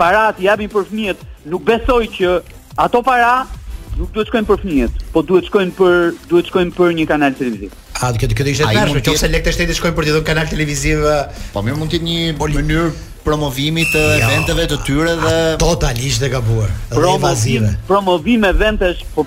Paratë i japim për fëmijët, nuk besoj që ato para nuk duhet të shkojnë për fëmijët, po duhet të shkojnë për duhet të shkojnë për një kanal televiziv. A kjo kjo ishte tash, nëse lekët e shtetit shkojnë për të dhënë kanal televiziv. Po mirë mund të jetë një mënyrë promovimi të, jo, eventeve të tyre dhe totalisht e gabuar. Promovim, promovim eventesh, po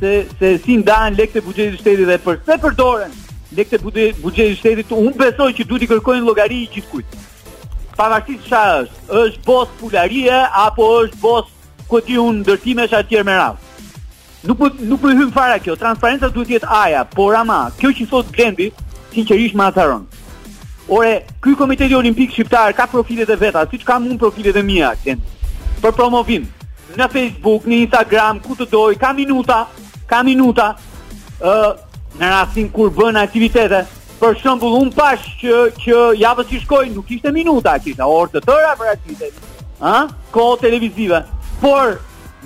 se se si ndahen lekët e buxhetit të shtetit dhe përse përdoren lekët e buxhetit të shtetit, unë besoj që duhet t'i kërkojmë llogari gjithkujt. Pavarësisht ç'a është, është bos pularie apo është bos këtu ndërtimesh e të tjerë me radhë. Nuk po nuk po hyj fare, kjo, transparenca duhet të jetë ajo, por ama, kjo që thotë Glendi, sinqerisht më acaron. Ore, ky komiteti olimpik shqiptar ka profilet e veta, siç kam unë profilet e mia, Glendi. Për promovim, në Facebook, në Instagram, ku të dojë, ka minuta, ka minuta, ë, në rastin kur bën aktivitete, për shembull, unë pashë që, që javën që shkoi, nuk ishte minuta, kishte orë të tëra për aktivitet, ë, kohë televizive, por,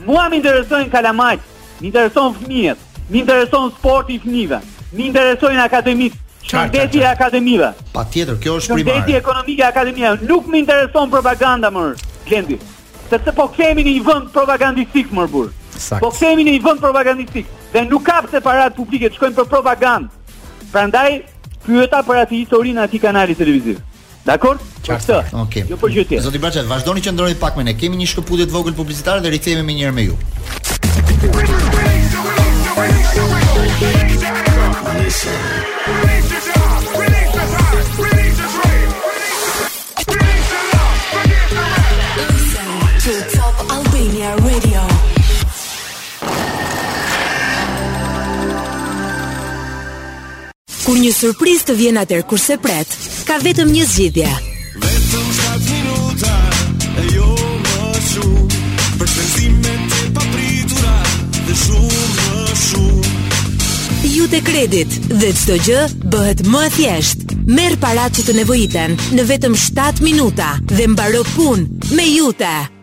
mua më interesojnë kalamajtë, më interesojnë fëmijët, Më intereson sporti i fëmijëve. Më interesojnë akademitë. Shëndeti i akademive. Patjetër, kjo është primare. Shëndeti ekonomik i akademive. Nuk më intereson propaganda mër Glendi. Sepse po kthehemi në një vend propagandistik mër burrë. Po kthehemi në një vend propagandistik dhe nuk ka pse paratë publike të shkojnë për propagandë. Prandaj pyeta për atë historinë e atij kanali televiziv. Dakor? Për këtë. Okej. Jo për gjë tjetër. Zoti Braçe, vazhdoni qëndroni pak me ne. Kemi një shkëputje të vogël publicitare dhe rikthehemi menjëherë me ju. Kur një surprizë të vjen atëherë kur s'e pret, ka vetëm një zgjidhje. Vetëm 7 minuta, e jo më shumë, për shpenzime të papritura, dhe shumë më shumë. Iute Credit, dhe çdo gjë, bëhet më e thjeshtë. Merr paratë që të nevojiten, në vetëm 7 minuta, dhe mbaro punë, me Iute.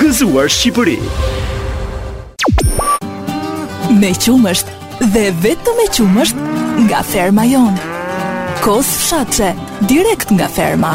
Gëzuar Shqipëri! Me qumësht dhe vetëm me qumësht nga ferma jonë. Kos Fshatçe, direkt nga ferma.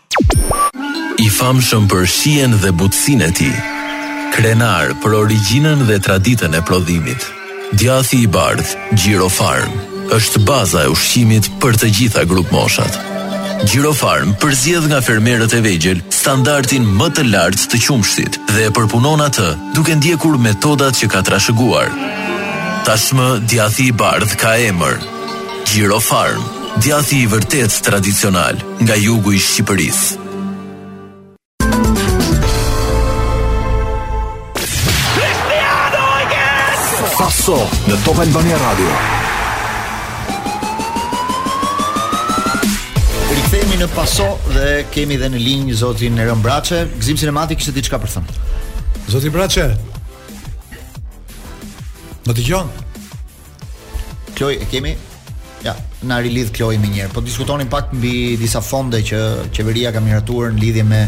I famshëm për shijen dhe butësinë e tij. Krenar për origjinën dhe traditën e prodhimit. Djathi i bardhë, Gjirofarm, është baza e ushqimit për të gjitha grupmoshat. Gjirofarm përzgjedh nga fermerët e vegjël standardin më të lartë të qumështit dhe e përpunon atë duke ndjekur metodat që ka trashëguar. Tashmë djathi i bardhë ka emër. Gjirofarm, djathi i vërtetë tradicional. nga jugu i Shqipërisë. Cristiano Ronaldo! Pasó në Top Albania Radio. Rikthehemi në Pasó dhe kemi dhe në linjë zotin Erion Braçe. Gëzim Sinemati kishte diçka për thënë. Zoti Braçe. Më dëgjon? Kloj e kemi Ja, na rilidh Kloj menjëherë. Po diskutonim pak mbi disa fonde që qeveria ka miratuar në lidhje me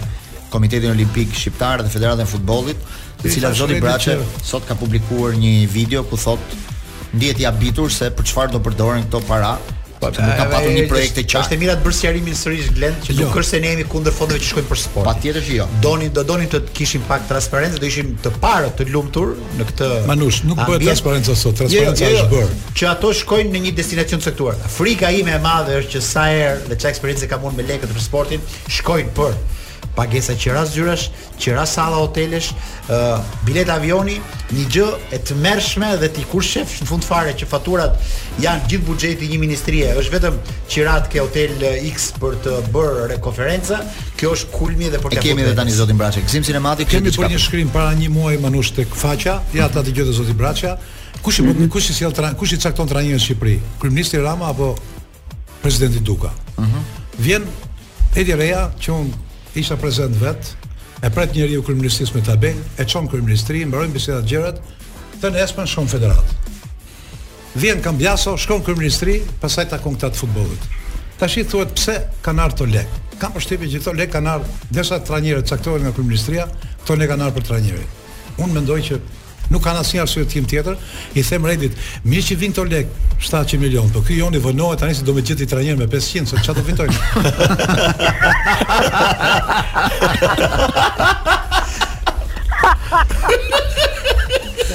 Komitetin Olimpik Shqiptar dhe Federatën e Futbollit, e cila zoti Braçe sot ka publikuar një video ku thotë ndihet i habitur se për çfarë do përdoren këto para Por nuk ka patur një projekt të qartë. Është e mira të bësh sqarimin sërish Glen që nuk jo. është se ne jemi kundër fondeve që shkojnë për sport. Patjetër që jo. Donim do donim të kishim pak transparencë, do ishim të parë të lumtur në këtë. Manush, nuk bëhet transparenca sot, jo, jo, transparenca është bërë. Që ato shkojnë në një destinacion të caktuar. Frika ime e madhe është që sa herë me çfarë eksperience kam unë me lekët për sportin, shkojnë për pagesa qira zyrash, qira salla hotelesh, uh, bilet avioni, një gjë e tmerrshme dhe ti kur shef në fund fare që faturat janë gjithë buxheti i një ministrie, është vetëm qirat ke hotel X për të bërë tre konferenca, kjo është kulmi dhe për të kemi edhe tani zotin Braçe. Gzim sinematik kemi për një shkrim para një muaji Manushi tek faqja, ja ta dëgjojë zoti Braçe. Kush i mm -hmm. kush i sjell kush i cakton trajnimin në Shqipëri? Kryeministri Rama apo presidenti Duka. Ëh. Uh -huh. Vjen Edi Reja që unë isha prezent vetë, e pret njeriu i kryeministrisë me tabelë, e çon te kryeministri, mbarojnë bisedat gjërat, të nesërmen shkon në federatë. Vjen Kambiaso, shkon në kryeministri, pastaj takon këta të futbollit. Tashi thuhet pse kanë ardhur këto lekë. Kam përshtypjen që këto lekë kanë ardhur derisa trajnerët caktohen nga kryeministria, këto lekë kanë ardhur për trajnerin. Unë mendoj që Nuk kanë asnjë arsye të kenë tjetër. I them Redit, mirë që vijnë këto lekë, 700 milion, po ky joni vonohet tani se do me gjet një trajner me 500, se çfarë do fitojmë?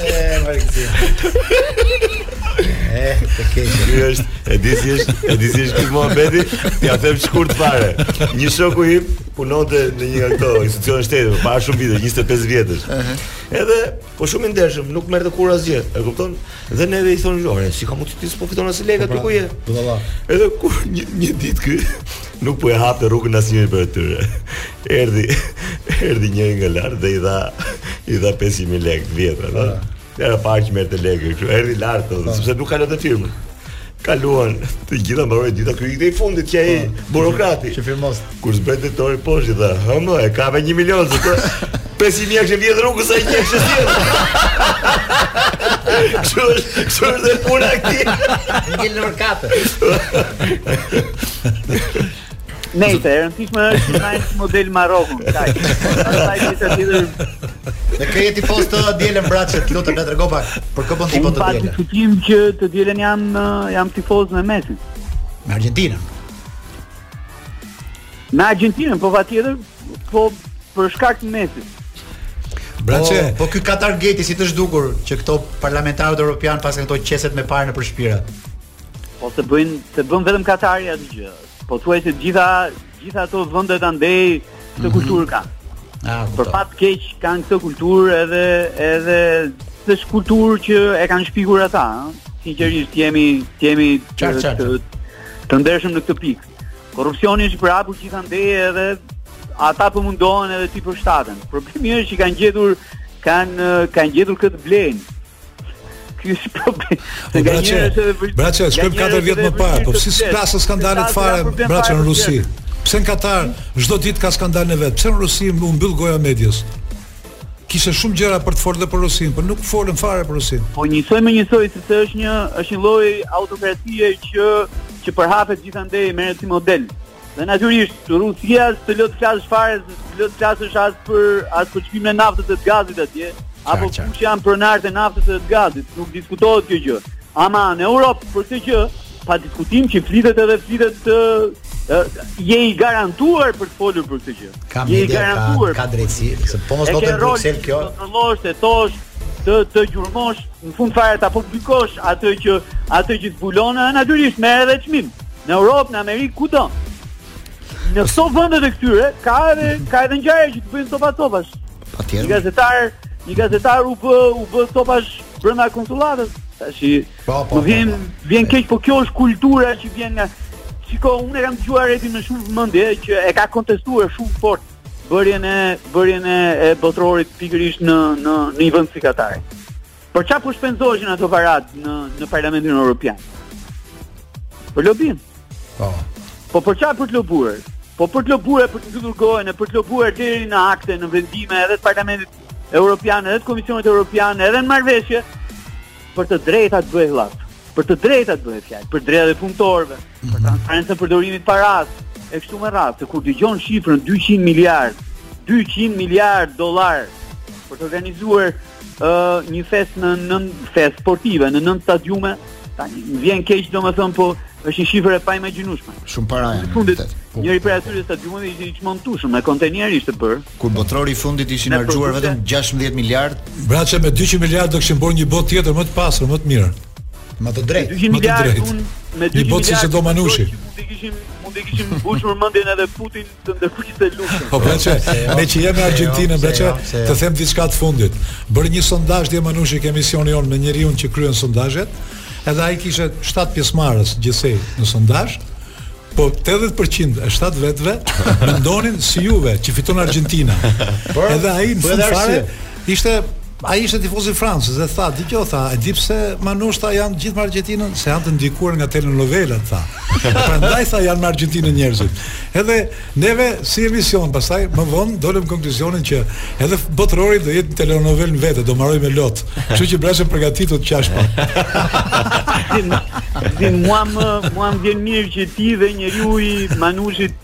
Eh, më rikësi. Eh, të keqe. Ky është, e di si është, e di si është ky muhabeti, ja them shkurt fare. Një shoku im punonte në një nga këto institucionet e shtetit, para shumë vite, 25 vjetësh. Edhe po shumë i ndershëm, nuk merrte kurrë asgjë. E kupton? Dhe neve i thoshim ore, si ka mundësi ti s'po fiton as lekë aty po, ku je? Po valla. Edhe kur një, një ditë ky nuk po e hapte rrugën asnjërit prej atyre. Erdhi, erdhi një nga lart dhe i dha i dha 5000 lekë të vjetra, ëh. Hera e parë që merrte lekë, kështu erdhi lart, sepse nuk kalonte firma. Kaluan të gjitha mbaroi dita ky ikte i fundit që ai po, burokrati. Që firmos. Kur zbret drejtori poshtë i tha, "Hë më, e kape 1 milion sot." 500 mijë që vjen rrugës ai që është sjell. Kështu është, kështu është puna e tij. Një lërkatë. Nejse e rëndësishme është të marrësh model Marokun, kaq. Pastaj ti të lidhur. Me kë je tifoz të dielën Braçe, të lutem na trego pak për kë bën tifo të dielën. Unë patim që të dielën jam jam tifoz me Messi. Me Argentinën. Me Argentinën, po patjetër, po për shkak të Messit. Braçe, po, po ky Katar Gate si t'u duk që këto parlamentarët europianë paskan këto qeset me pare nëpër shpira. Po s'e bëjnë, s'e bën vetëm Katari atë gjë. Pothuajse gjitha gjitha ato vende andej këtë mm -hmm. kulturë kanë. Ah, për fat të keq kanë këtë kulturë edhe edhe s'është kulturë që e kanë shpikur ata, ëh. Sinqerisht të jemi jemi të, të, të ndershëm në këtë pikë. Korrupsioni është i përhapur gjithandej edhe ata po mundohen edhe t'i përshtaten. Problemi është që kanë gjetur kanë kanë gjetur këtë blenë. Ky është problem. Po Braçe, Braçe, shkojmë 4 vjet më parë, po si s'plasën skandalet fare Braçe në Rusi. Pse në Katar çdo ditë ka skandale në vete? Pse në Rusi u mbyll goja medias? Kishte shumë gjëra për të folur dhe për Rusinë, por nuk folën fare për Rusinë. Po njësoj me njësoj, sepse është një është një lloj autokracie që që përhapet gjithandej merret si model. Dhe natyrisht, Rusia s'të lë të flasësh fare, s'të lë të flasësh as për as për çmimin e naftës dhe të gazit atje, apo kush janë pronarët e naftës dhe të gazit, nuk diskutohet kjo gjë. Ama në Europë për këtë gjë, pa diskutim që flitet edhe flitet të je i garantuar për të folur për këtë gjë. Ka je i garantuar. Ka, ka drejtësi, se po ndodh në Bruksel kjo. Të kontrollosh, të thuash, të të gjurmosh, në fund fare ta publikosh atë që atë që zbulon, natyrisht merr edhe çmim. Në Europë, në Amerikë, kudo. Në këto vendet e këtyre, ka edhe, ka edhe ngjarje që të bëjnë copa copash. Patjetër. Një gazetar, një gazetar u bë, u bë copash brenda konsulatës. Tashi, po, po, më vjen, vjen keq, po kjo është kultura që vjen nga... Shiko, unë e kam dëgjuar Redin me shumë vëmendje, që e ka kontestuar shumë fort bërjen e, bërjen e, e botërorit pikërisht në, në, në një vend si Katari. Për çfarë po shpenzoheshin ato parat në në Parlamentin Evropian? Për lobim. Po. Po për çfarë për të lobuar? Po për të lobuar për të mbyllur gojën e për të lobuar deri në akte, në vendime edhe të Parlamentit Evropian, edhe të Komisionit Evropian, edhe në marrëveshje për të drejtat e bla bla. Për të drejta të bëhet fjalë, për drejtat e punëtorëve, për mhm. transparencën e përdorimit të parave, e kështu me radhë, se kur dëgjon shifrën 200 miliard, 200 miliard dollarë për të organizuar uh, një festë në nëntë festë sportive, në nëntë stadiume, tani më vjen keq domethënë po është një shifër e paimagjinueshme. Shumë para janë. Në fundit po, njëri po, prej po. atyre stadiumeve ishte i çmontueshëm, me kontenierë ishte bërë. Kur botërori i fundit ishin harxhuar vetëm 16 miliard, Braçe me 200 miliard do kishin bërë një botë tjetër më të pasur, më të mirë. Më të drejtë. Më të drejtë. Me 200 miliard. Një botë siç do Manushi. Mund të kishim mund të kishim mbushur mendjen edhe Putin të ndërpriste luftën. Po Braçe, meqë jemi me Argjentinën, Braçe, të them diçka të fundit. Bëri një sondazh dhe Manushi ke emisioni jonë me njeriun që kryen sondazhet, edhe ai kishte 7 pjesëmarrës gjithsej në sondazh. Po 80% e 7 vetëve mendonin si juve që fiton Argentina. Edhe ai në po fund fare Ishte ai ishte tifoz i Francës dhe tha, dëgjo tha, e di pse Manush tha janë gjithë me Argjentinën, se janë të ndikuar nga telenovelat tha. Prandaj tha janë me Argjentinën njerëzit. Edhe neve si emision pastaj më vonë dolëm konkluzionin që edhe botërori do jetë telenovelë në vete, do mbarojë me lot. Kështu që Braçe përgatitu të qash po. Dhe mua më mua më vjen mirë që ti dhe njeriu i Manushit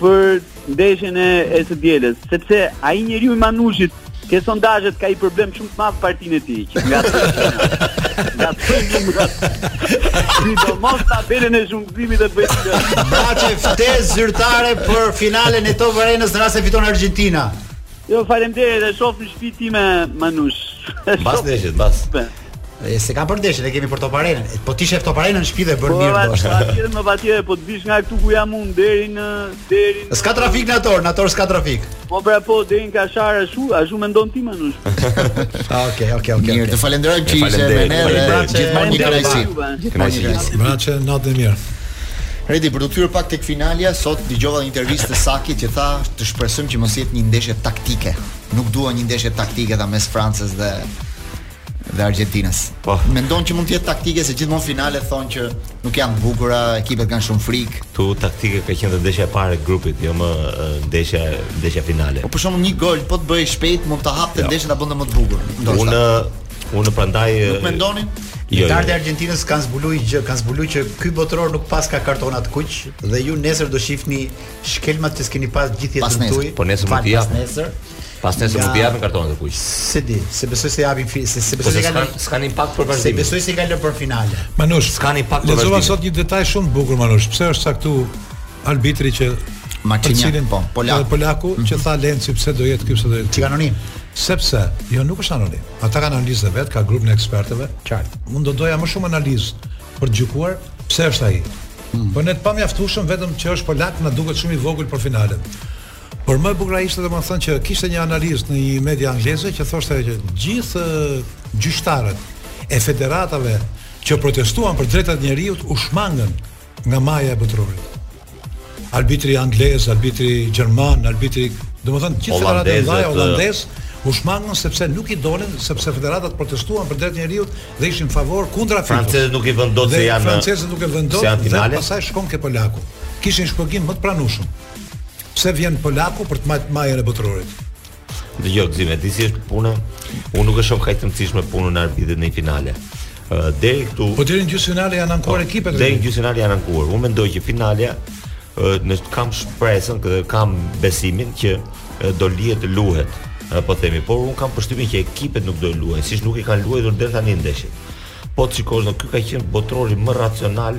për ndeshjen e e së dielës, sepse ai njeriu i Manushit ke sondazhet ka një problem shumë të madh partinë e tij. Nga nga nga Ti do mos ta bëren e zhumzimit të bëjë. Braçe, ftesë zyrtare për finalen e Top Arenës në rast se fiton Argentina. Jo, faleminderit, e shoh në shtëpi time Manush. Mbas ndeshjes, mbas. E se ka për ndeshjen, e kemi për Top Arenën. Po ti shef Top Arenën në shtëpi dhe bën po, mirë dosh. Po patjetër, më patjetër, po të vish nga këtu ku jam unë deri në deri në S'ka trafik në atë orë, në atë orë s'ka trafik. Po pra po deri në Kashar ashtu, ashtu mendon ti mo në shtëpi. Okej, okej, okej. Mirë, të falenderoj që ishe me ne dhe gjithmonë një kënaqësi. Kënaqësi. Braçe natën e mirë. Redi, për t'u kthyer pak tek finalja, sot dëgjova një intervistë të Sakit që tha të shpresojmë që mos jetë një ndeshje taktike. Nuk dua një ndeshje taktike ta mes Francës dhe dhe Argjentinës. Po. Mendon që mund të jetë taktike se gjithmonë finale thonë që nuk janë të bukura, ekipet kanë shumë frikë. Tu taktike ka qenë ndeshja e parë e grupit, jo më ndeshja ndeshja finale. Po për shembull një gol po të bëhej shpejt, mund ta hapte jo. ndeshjen ta bënte më të bukur. Ndoshta. Unë Unë prandaj Nuk mendonin? Jo, jo. Lojtarët e Argjentinës kanë zbuluar një gjë, kanë zbuluar që ky botëror nuk para ka kartona të kuq dhe ju nesër do shihni shkelmat që s'keni parë gjithë jetën tuaj. Po nesër mund të jap. Nesër. Pas nesër mund të japin kartonat e kuq. S'e di, s'e besoj se japin fi, se s'e besoj se kanë s'kan impakt për vazhdimin. S'e besoj se e kanë lënë për finale. Manush, s'kan impakt për vazhdimin. Lexova sot një detaj shumë të bukur Manush. Pse është caktu arbitri që Marçiniak po, polaku, polaku mm -hmm. që tha Lenci pse do jetë ky pse do jetë. Si kaq anonim. Sepse jo nuk është anonim. Ata kanë analizë vet, ka grupin e ekspertëve. Qartë. Unë do doja më shumë analizë për të gjykuar pse është ai. Mm. Po ne të pamjaftueshëm vetëm që është polak na duket shumë i vogël për finalen. Por më e bukura ishte domethënë që kishte një analizë në një media angleze që thoshte ajo që gjithë gjyqtarët e federatave që protestuan për drejtat e njeriut u shmangën nga maja e botërorit. Arbitri anglez, arbitri gjerman, arbitri, domethënë gjithë federatat e mëdha holandez u shmangën sepse nuk i donin sepse federatat protestuan për drejtat e njeriut dhe ishin në favor kundra FIFA. Francezët nuk i vënë dot se janë francezët nuk e vënë dot. Pastaj shkon ke polaku. Ky ishte shpjegim më i pranueshëm. Pse vjen polaku për të majtë majën e botërorit? Dëgjo, Gzime, di si është puna, unë nuk e shof kaq të rëndësishme punën e arbitrit në një finale. Uh, deri këtu... Po deri në gjysmëfinale janë ankuar po, ekipet? Deri në gjysmëfinale janë ankuar. Unë mendoj që finalja, uh, unë kam shpresën, këtë kam besimin që uh, do lihet të luhet, uh, po themi, por unë kam përshtypjen që ekipet nuk do luajnë, siç nuk i kanë luajtur deri tani ndeshjet. Po të shikosh, ky ka qenë botrori më racional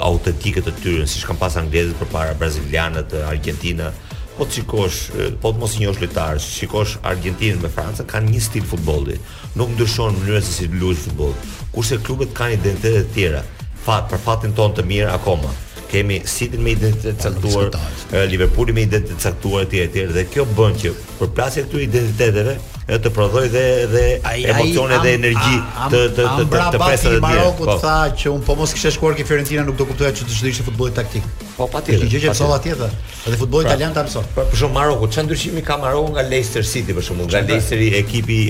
autentike të tyre, siç kanë pas anglezët përpara brazilianët, argjentinasit, po të shikosh, po të mos i njohësh lojtarët, shikosh Argjentinën me Francën kanë një stil futbolli. Nuk ndryshon mënyra se si luajnë futboll. Kurse klubet kanë identitete të tjera. Fat për fatin tonë të mirë akoma. Kemi Cityn me identitet të caktuar, Liverpooli me identitet të caktuar etj etj dhe kjo bën që përplasja e këtyre identiteteve, e të prodhojë dhe dhe emocione dhe energji të të të të të pesë të tjerë. Po ta thashë që un po mos kisha shkuar ke Fiorentina nuk do kuptoja që ça ishte futbolli taktik. Po patjetër. Kjo gjë që mësova atje dhe dhe futbolli pra, italian ta mëson. Po për shembull Maroku, çfarë ndryshimi ka Maroku nga Leicester City për shembull nga Leicesteri ekipi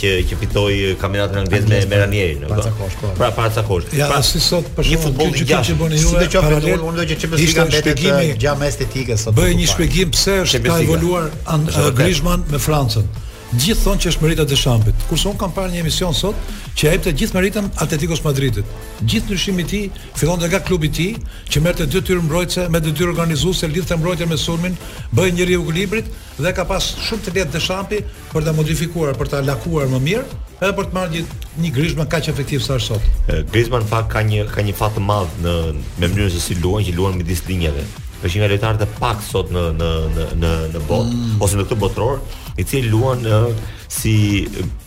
që që fitoi kampionatin anglez me Ranierin, nuk Po. Pra para ca kohësh. Ja, pra, si sot për shkak të futbollit që kishte bënë ju. Si do të qoftë, unë do të qemë si ka shpjegimi gja më estetike sot. Bëhej një shpjegim pse është ka evoluar uh, Griezmann me Francën. Të gjithë thonë që është merita e Deshampit. Kurse un kam parë një emision sot që i jepte gjithë meritën Atleticos Madridit. Gjithë ndryshimi i tij fillonte nga klubi i tij, që merrte detyrë mbrojtëse me detyrë organizuese lidhte mbrojtjen me sulmin, bëhej një riekuilibrim Dhe e ka pas shumë të lehtë Deshampi për ta modifikuar, për ta lakuar më mirë, edhe për të marrë një, një Griezmann kaq efektiv sa është sot. Griezmann në fakt ka një ka një fat të madh në me mënyrën se si luan, që luan midis linjave. Është një nga lojtarët e paktë sot në në në në në botë mm. ose në këtë botëror, i cili luan në si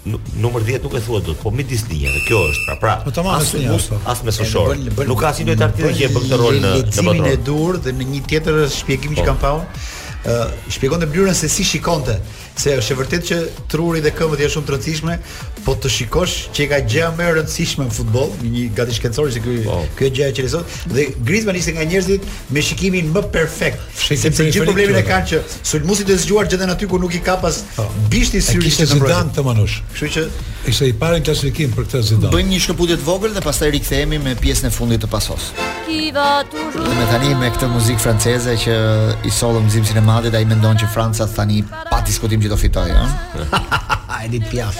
numër 10 nuk e thua dot, po midis linjave. Kjo është pra. Pra, po tamam as linja, po. as mesfushor. Nuk ka asnjë lojtar tjetër që e bën këtë rol në në botëror. e dur dhe në një tjetër shpjegim që po. kam pa un, ë shpjegonte mënyrën se si shikonte, se është e vërtetë që truri dhe këmbët janë shumë të rëndësishme, po të shikosh qenka gjëja më e rëndësishme në futboll, një gati shkencor që ky po. kjo gjë që rezon dhe Griezmann ishte nga njerëzit me shikimin më perfekt Fshehti sepse gjithë problemin e kanë që sulmuesit e zgjuar gjenden aty ku nuk i kap as po. bishti i syrit kishte Zidane të manush. Kështu që ishte i parë në klasifikim për këtë Zidane. Bëjmë një shkëputje të vogël dhe pastaj rikthehemi me pjesën e fundit të pasos. Dhe tani me këtë muzikë franceze që i sollëm zimsin e madhit, ai mendon që Franca tani pa diskutim që do fitojë, ëh. Edith Piaf.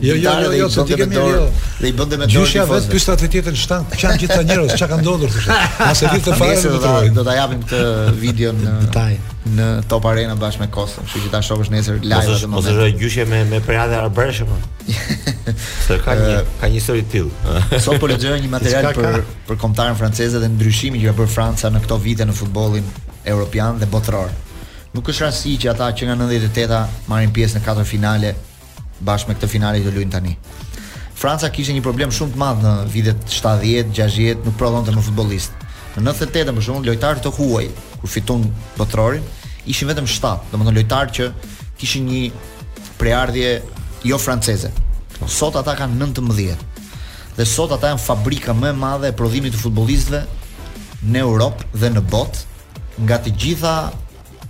Jo, jo, jo, jo, ti ke mirë. Jo. Dhe i bënte me dorë. Gjyshja vetë pyet atë tjetrin, ça janë gjithë këta njerëz, çka ka ndodhur thoshte. Nuk e dinte fare do ta do ta japim këtë video në detaj në Top Arena bashkë me Kostën, kështu që ta shohësh nesër live atë moment. Mos është gjyshe me me prejardhje arbëreshe apo. Se ka një ka një histori të tillë. Sot po lexoja një material për për kombëtaren franceze dhe ndryshimin që ka bërë Franca në këto vite në futbollin europian dhe botëror. Nuk është rastësi që ata që nga 98-a marrin pjesë në katër finale bashkë me këtë finale që luajnë tani. Franca kishte një problem shumë të madh në vitet 70, 60, nuk prodhonte më futbollistë. Në 98 për shembull, lojtarë të huaj kur fiton botërorin, ishin vetëm 7, domethënë lojtarë që kishin një prejardhje jo franceze. Sot ata kanë 19. Dhe sot ata janë fabrika më e madhe e prodhimit të futbollistëve në Europë dhe në botë nga të gjitha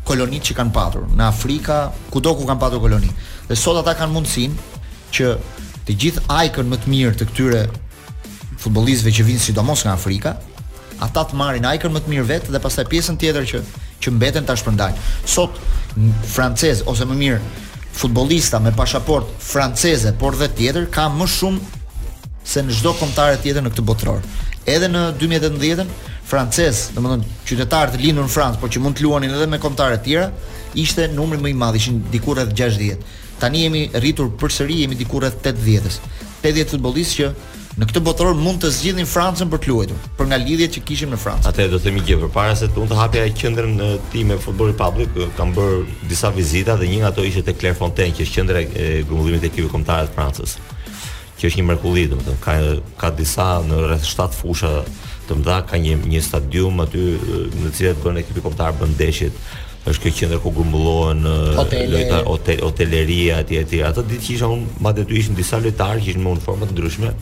kolonitë që kanë patur në Afrika, kudo ku kanë patur koloni. Dhe sot ata kanë mundësinë që të gjithë ajkën më të mirë të këtyre futbollistëve që vijnë sidomos nga Afrika, ata të marrin ajkën më të mirë vetë dhe pastaj pjesën tjetër që që mbeten ta shpërndajnë. Sot francezë ose më mirë futbollista me pashaportë franceze, por dhe tjetër ka më shumë se në çdo kombëtare tjetër në këtë botëror. Edhe në 2018-ën francezë, domethënë qytetarë të lindur në Francë, por që mund të luanin edhe me kombëtare të tjera, ishte numri më i madh, ishin diku rreth 60. Tani jemi rritur përsëri, jemi diku rreth 80-s. 80 futbollistë që në këtë botëror mund të zgjidhnin Francën për të luajtur, për nga lidhjet që kishin me Francën. Unë do të them një gjë përpara se unë të hapja qendrën time Football Republic, kam bërë disa vizita dhe një nga ato ishte te Clairefontaine, që është qendra e grumbullimit të ekipit kombëtar të Francës Kjo është një mrekulli, domethënë ka ka disa në rreth 7 fusha të mëdha, ka një një stadium aty në të cilat bën ekipi kombëtar bën ndeshjet. Është kjo qendër ku grumbullohen lojta hotel hoteleria etj etj. Ato ditë që isha unë madje aty ishin disa lojtarë që ishin me uniforma të ndryshme.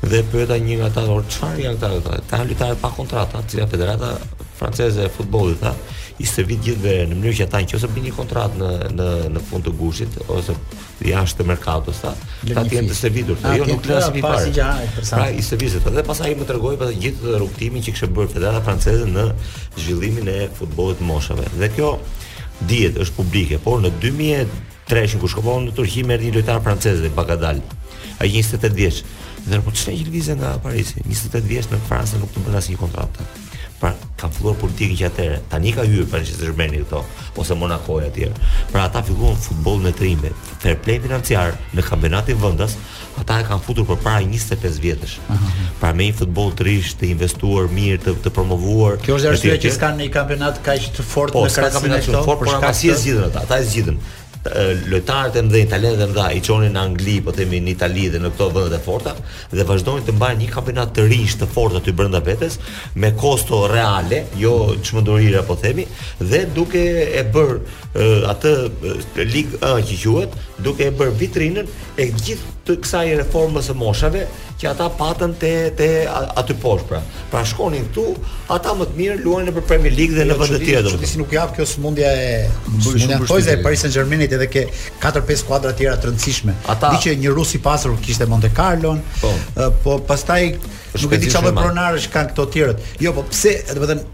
Dhe pyeta një nga ata, "Or çfarë janë këta këta?" Këta janë lojtarë pa kontratë, të cilët Federata Franceze e Futbollit tha, i stërvit gjithë verën në mënyrë që ata nëse bëjnë një kontratë në në në fund të gushtit ose jashtë të merkatos tha, ata të jenë të stërvitur, ta jo nuk lësh mi parë. Pra i stërvisin dhe pastaj ai më tregoi për gjithë rrugëtimin që kishte bërë Federata Franceze në zhvillimin e futbollit të moshave. Dhe kjo dihet është publike, por në 2003 kur shkova në Turqi me një lojtar francez dhe Bagadal. Ai ishte 28 vjeç. Dhe po çfarë i lëvizën nga Parisi? 28 vjeç në Francë nuk të bën asnjë kontratë. Pra kanë filluar politikën që atëherë. Tani ka hyrë Paris Saint-Germain këto ose Monaco e të tjerë. Pra ata filluan futbollin e të rinjve. Fair play financiar në kampionatin vendas, ata e kanë futur përpara 25 vjetësh. Pra me një futboll të rinjsh, të investuar mirë, të, të promovuar. Kjo është arsyeja që s'kanë një kampionat kaq të fortë po, në krahasim me këto. Po, por ata si e zgjidhën ata? Ata e zgjidhën. lojtarët e mëdhenj, talentet e mëdha i çonin në Angli, po themi në Itali dhe në këto vende të forta dhe vazhdojnë të mbajnë një kampionat të rinjsh të fortë aty brenda vetes me kosto reale, jo çmenduria po themi dhe duke e bërë atë ligë A që quhet, duke e bërë vitrinën e gjithë të kësaj reformës së moshave që ata patën te te aty poshtë pra. Pra shkonin këtu, ata më të mirët luajnë nëpër Premier League dhe në jo, vende të tjera. Çudi si nuk jap kjo sëmundja e sëmundja po e Paris Saint-Germain edhe ke 4-5 skuadra të tjera të rëndësishme. Di që një rus i pasur kishte Monte Carlo, po, po pastaj nuk e di çfarë pronarësh kanë këto të tjerët. Jo, po pse, domethënë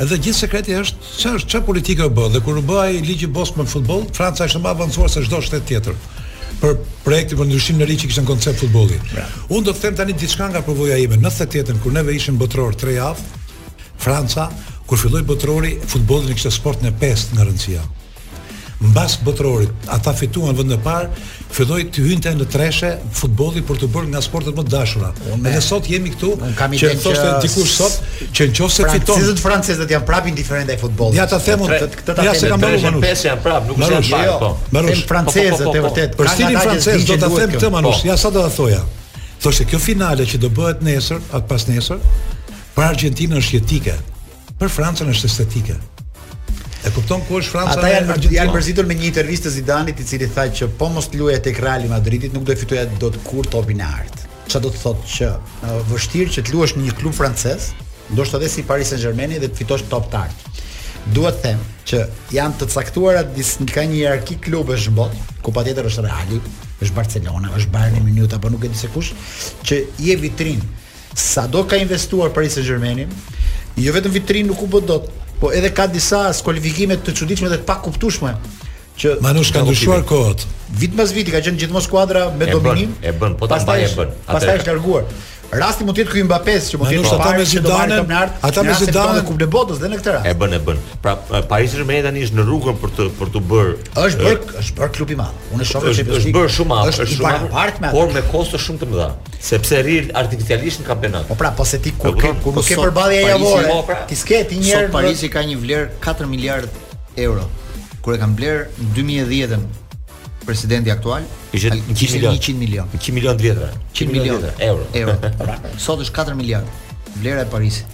Edhe gjithë sekreti është ç'a është ç'a politike u bë dhe kur u bë ai ligji Bosman futboll, Franca ishte më e avancuar se çdo shtet tjetër për projektin për ndryshimin e ri që kishte në koncept futbolli. Unë do të them tani diçka nga përvoja ime. Në 98-ën kur neve ishim botëror 3 javë, Franca kur filloi botërori, futbollin e kishte sportin e pestë nga rëndësia. Mbas Botërorit, ata fituan vendin e parë, filloi të hynte në treshe futbolli për t'u bërë nga sportet më të dashura. Unë edhe sot jemi këtu, kam që thoshte dikush sot që nëse pra, fiton. Francezët francezët janë prapë indiferentë ndaj futbollit. Ja ta them unë, këtë ta them. Pra, ja të janë prapë, nuk janë bashkë. Jo, Manush, po, po, po, francezët e vërtetë. Për stilin francez do ta them këtë Manush, ja sa do ta thoja. Thoshte kjo finale që do bëhet nesër, a pasnesër, për Argentinën është jetike. Për Francën është estetike. E kupton ku është Franca? Ata janë Argentina. Janë mërzitur me një intervistë të Zidanit i cili tha që po mos luaja tek Real Madridi nuk do të fitoja dot kurrë topin e artë. Çfarë do të thotë që uh, vështirë që të luash në një klub francez, ndoshta edhe si Paris Saint-Germain dhe të fitosh top të artë. Dua të them që janë të caktuara dis ka një hierarki klubesh në botë, ku patjetër është Reali, është Barcelona, është Bayern Munich apo nuk e di se kush, që je vitrinë Sado ka investuar Paris Saint-Germain, jo vetëm vitrinë nuk u bë dot, po edhe ka disa skualifikime të çuditshme dhe të pakuptueshme që Manush kanë ndryshuar kohët. Vit pas viti ka qenë gjithmonë skuadra me dominim. E bën, po ta mbajë e bën. Pastaj është larguar. Rasti mund të jetë ky Mbappé që mund të jetë ata me Zidane, ata me Zidane në Kupën e Botës dhe në këtë rast. E bën, e bën. Pra Paris Saint-Germain tani është në rrugën për të për t'u bërë. Është bërë, është bërë klub i madh. Unë shoh se është bërë shumë madh, është shumë madh, por me kosto shumë të mëdha. Sepse rri artificialisht në kampionat. Po pra, po se ti kur ke kur nuk po ke përballje javore, po pra. ti s'ke ti një herë. Sot Parisi ka një vlerë 4 miliard euro. Kur e kanë blerë në 2010-ën presidenti aktual ishte 100 milion 100 milion 100 milion vjetra 100 milion euro euro pra, sot është 4 miliard vlera e Parisit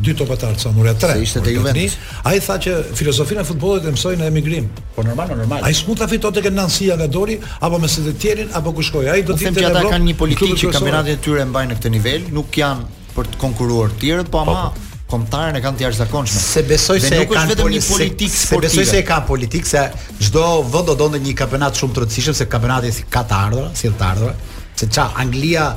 dy topa të artë sa mori a tre. Se ishte te Juventus. Ai tha që filozofinë e futbollit e mësoi në emigrim. Po normal, po normal. Ai s'mund ta fitonte tek Nancy nga doli apo me Saint-Étienne apo ku shkoi. Ai do të thotë ata kanë një politikë që kampionatin e tyre e mbajnë në këtë nivel, nuk janë për të konkurruar të tjerët, po ama po. Kombëtaren e kanë të jashtëzakonshme. S'e besoj se nuk është vetëm një politikë sportive. S'e besoj se ka politikë se çdo vend do donte një kampionat shumë të rëndësishëm se kampionati ka të ardhura, sjell të ardhura. Se ça Anglia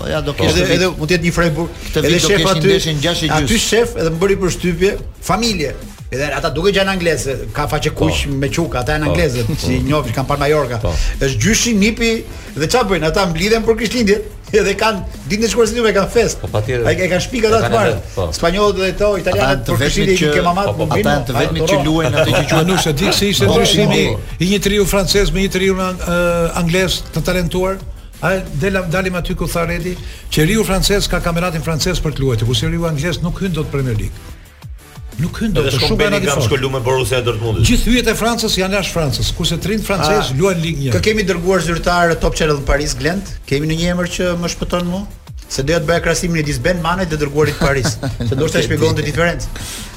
Po ja do kesh, edhe mund të jetë një Freiburg. Këtë vit do kesh një ndeshje në 6 gjys. Aty shef edhe më bëri përshtypje familje. Edhe ata duke qenë anglezë, ka faqe po. kuq me quk, ata janë po. anglezë, po. si njoh që kanë parë Mallorca. Është gjyshi nipi dhe çfarë bëjnë? Ata mblidhen për Krishtlindjen. Edhe kanë ditën e shkuar si duhet kanë fest. Po patjetër. E kanë shpik ata të parë. Spanjollët dhe ato italianët për Krishtlindjen që ke mamat. Po ata janë të vetmit që luajnë atë që quhen Nushi, di si ishte ndryshimi i një të riu francez me një të riu anglez të talentuar. Ai delam dalim aty ku tha Redi, që i riu francez ka kampionatin francez për të luajtur, kurse i riu anglez nuk hyn dot Premier League. Nuk hyn dot, shumë kanë atë fort. Shko luj me Borussia Dortmund. Gjithë yjet e Francës janë jashtë Francës, kurse të rinjtë francezë ah. luajnë Ligë 1. Kë kemi dërguar zyrtar Top Channel në Paris Glend? Kemi ndonjë emër që më shpëton mua? Se doja të bëja krahasimin midis Ben Manaj dhe të dërguarit Paris. Se do të shpjegon atë diferencë.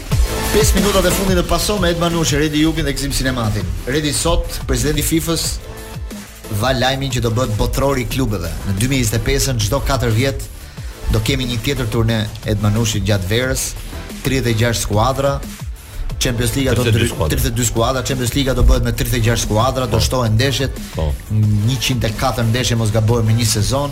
5 minutat e fundit te Paso me Ed Manushin, Redi Jupin dhe Gëzim Sinematin. Redi sot, presidenti i FIFA-s dha lajmin që do bëhet botërori i klubeve. Në 2025-ën çdo 4 vjet do kemi një tjetër turne Ed Manushi gjatë verës, 36 skuadra, Champions League do 32 skuadra. 32 skuadra, Champions League do bëhet me 36 skuadra, do po. shtohen ndeshjet. Po. 104 ndeshje mos gabohem në një sezon.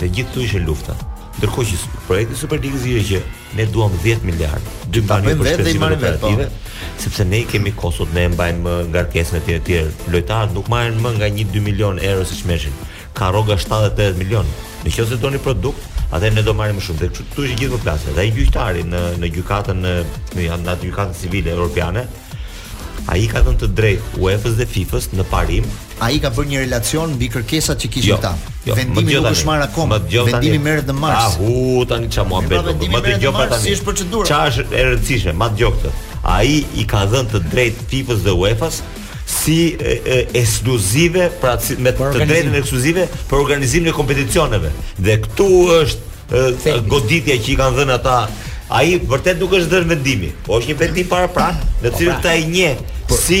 Dhe gjithë këtu është lufta. Ndërkohë që projekti i Superligës ishte që ne duam 10 miliard. Dy miliard për shpenzimet operative, po. sepse ne kemi kostot, ne mbajmë ngarkesën e tjera e tjera. Lojtarët nuk marrin më nga 1-2 milionë euro siç merrnin. Ka rroga 70-80 milionë. Në qoftë se doni produkt, atëherë ne do marrim më shumë. Dhe këtu është gjithë përplasja. Dhe ai gjyqtari në në gjykatën në në atë gjykatën civile europiane. Ai ka dhënë të drejtë UEFA-s dhe FIFA-s në parim Ai ka bërë një relacion mbi kërkesat që kishin jo, ata. Jo, vendimi nuk është marrë akoma. Vendimi merret në mars. Ahu, tani çfarë mua pra, bëj? Më dëgjo pra tani. Si është procedura? Çfarë është e rëndësishme? Ma dëgjo këtë. Ai i ka dhënë të drejtë FIFA-s dhe UEFA-s si e, e, ekskluzive pra si, me për të drejtën ekskluzive për organizimin e kompeticioneve. Dhe këtu është e, goditja që i kanë dhënë ata. Ai vërtet nuk është dhënë vendimi, po është një vendim paraprak, në po cilin pra. ai njeh po. si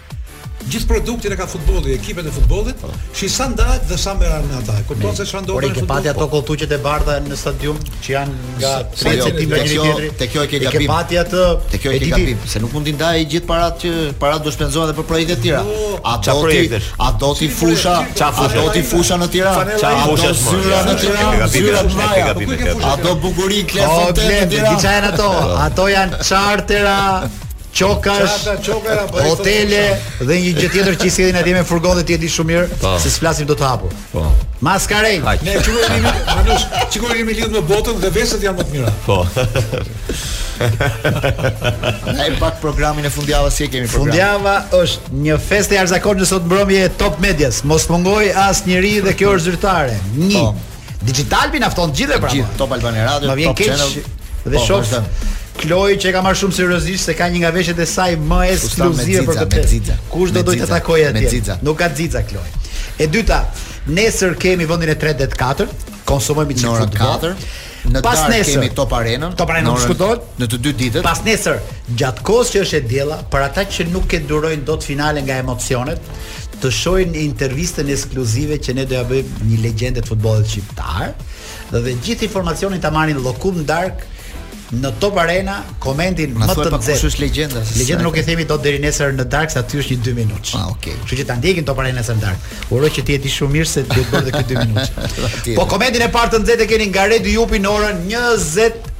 Gjithë produktin e ka futbolli, ekipet e futbollit, po. shi sa ndahet dhe sa marrin ata. Kupton se çfarë ndodhi. Po i ke pa ti ato kolltuqet e bardha në stadium që janë nga 30 jo, cm njëri tjetri. Te kjo e ke gabim. Ke pa ti atë. Te kjo e ke gabim, se nuk mund t'i ndajë gjithë parat që parat do shpenzohen edhe për projekte të tjera. Jo. A do ti a do ti fusha, a do ti fusha në Tiranë? Ça fusha zyra në Tiranë? Zyra të maja. A do bukuri klet fotel në Tiranë? Ato janë chartera çokash, hotele dhe një gjë tjetër që i sjellin atje me furgonë ti e di shumë mirë po. se s'flasim dot hapur. Po. Maskarenj. Ne ç'kur jemi, Manush, ç'kur jemi lidhur me botën dhe veset janë më të mira. Po. Na e jep pak programin e fundjavës si e kemi programin. Fundjava është një festë e jashtëzakonshme sot mbrëmje e Top Medias. Mos mungojë asnjeri dhe kjo është zyrtare. Një. Po. Digitalbin e fton të gjithë pra. Gjithë Top Albania Radio, Top Top Channel. Dhe po, shof Kloin që e ka marrë shumë seriozisht se ka një nga veshjet e saj më ekskluzive për këtë. Kush do dojë të takojë atje? Nuk ka xixa Kloi. E dyta, nesër kemi vendin e 3 dhe të 4, konsumojmë në orën 4. Në pasdarkë nesër, kemi Top Arena. Top Arena ne do dalë në të dy ditët. Pasnesër, gjatë kohës që është e diela, për ata që nuk e durojnë dot finalen nga emocionet, të shohin intervistën ekskluzive që ne do ja bëjmë një legjende të futbollit shqiptar dhe dhe gjithë informacionin ta marrin llokum në darkë në Top Arena komentin më të nxehtë. Kush është legjenda? Legjendën nuk e themi dot deri nesër në darkë se të është një 2 minutë. Ah, okay. Kështu që ta ndjekin Top Arena nesër në darkë. Uroj që të jetë shumë mirë se të bëhet edhe këtë 2 minutë. po komentin e parë të nxehtë e keni nga Redi Jupi në orën 20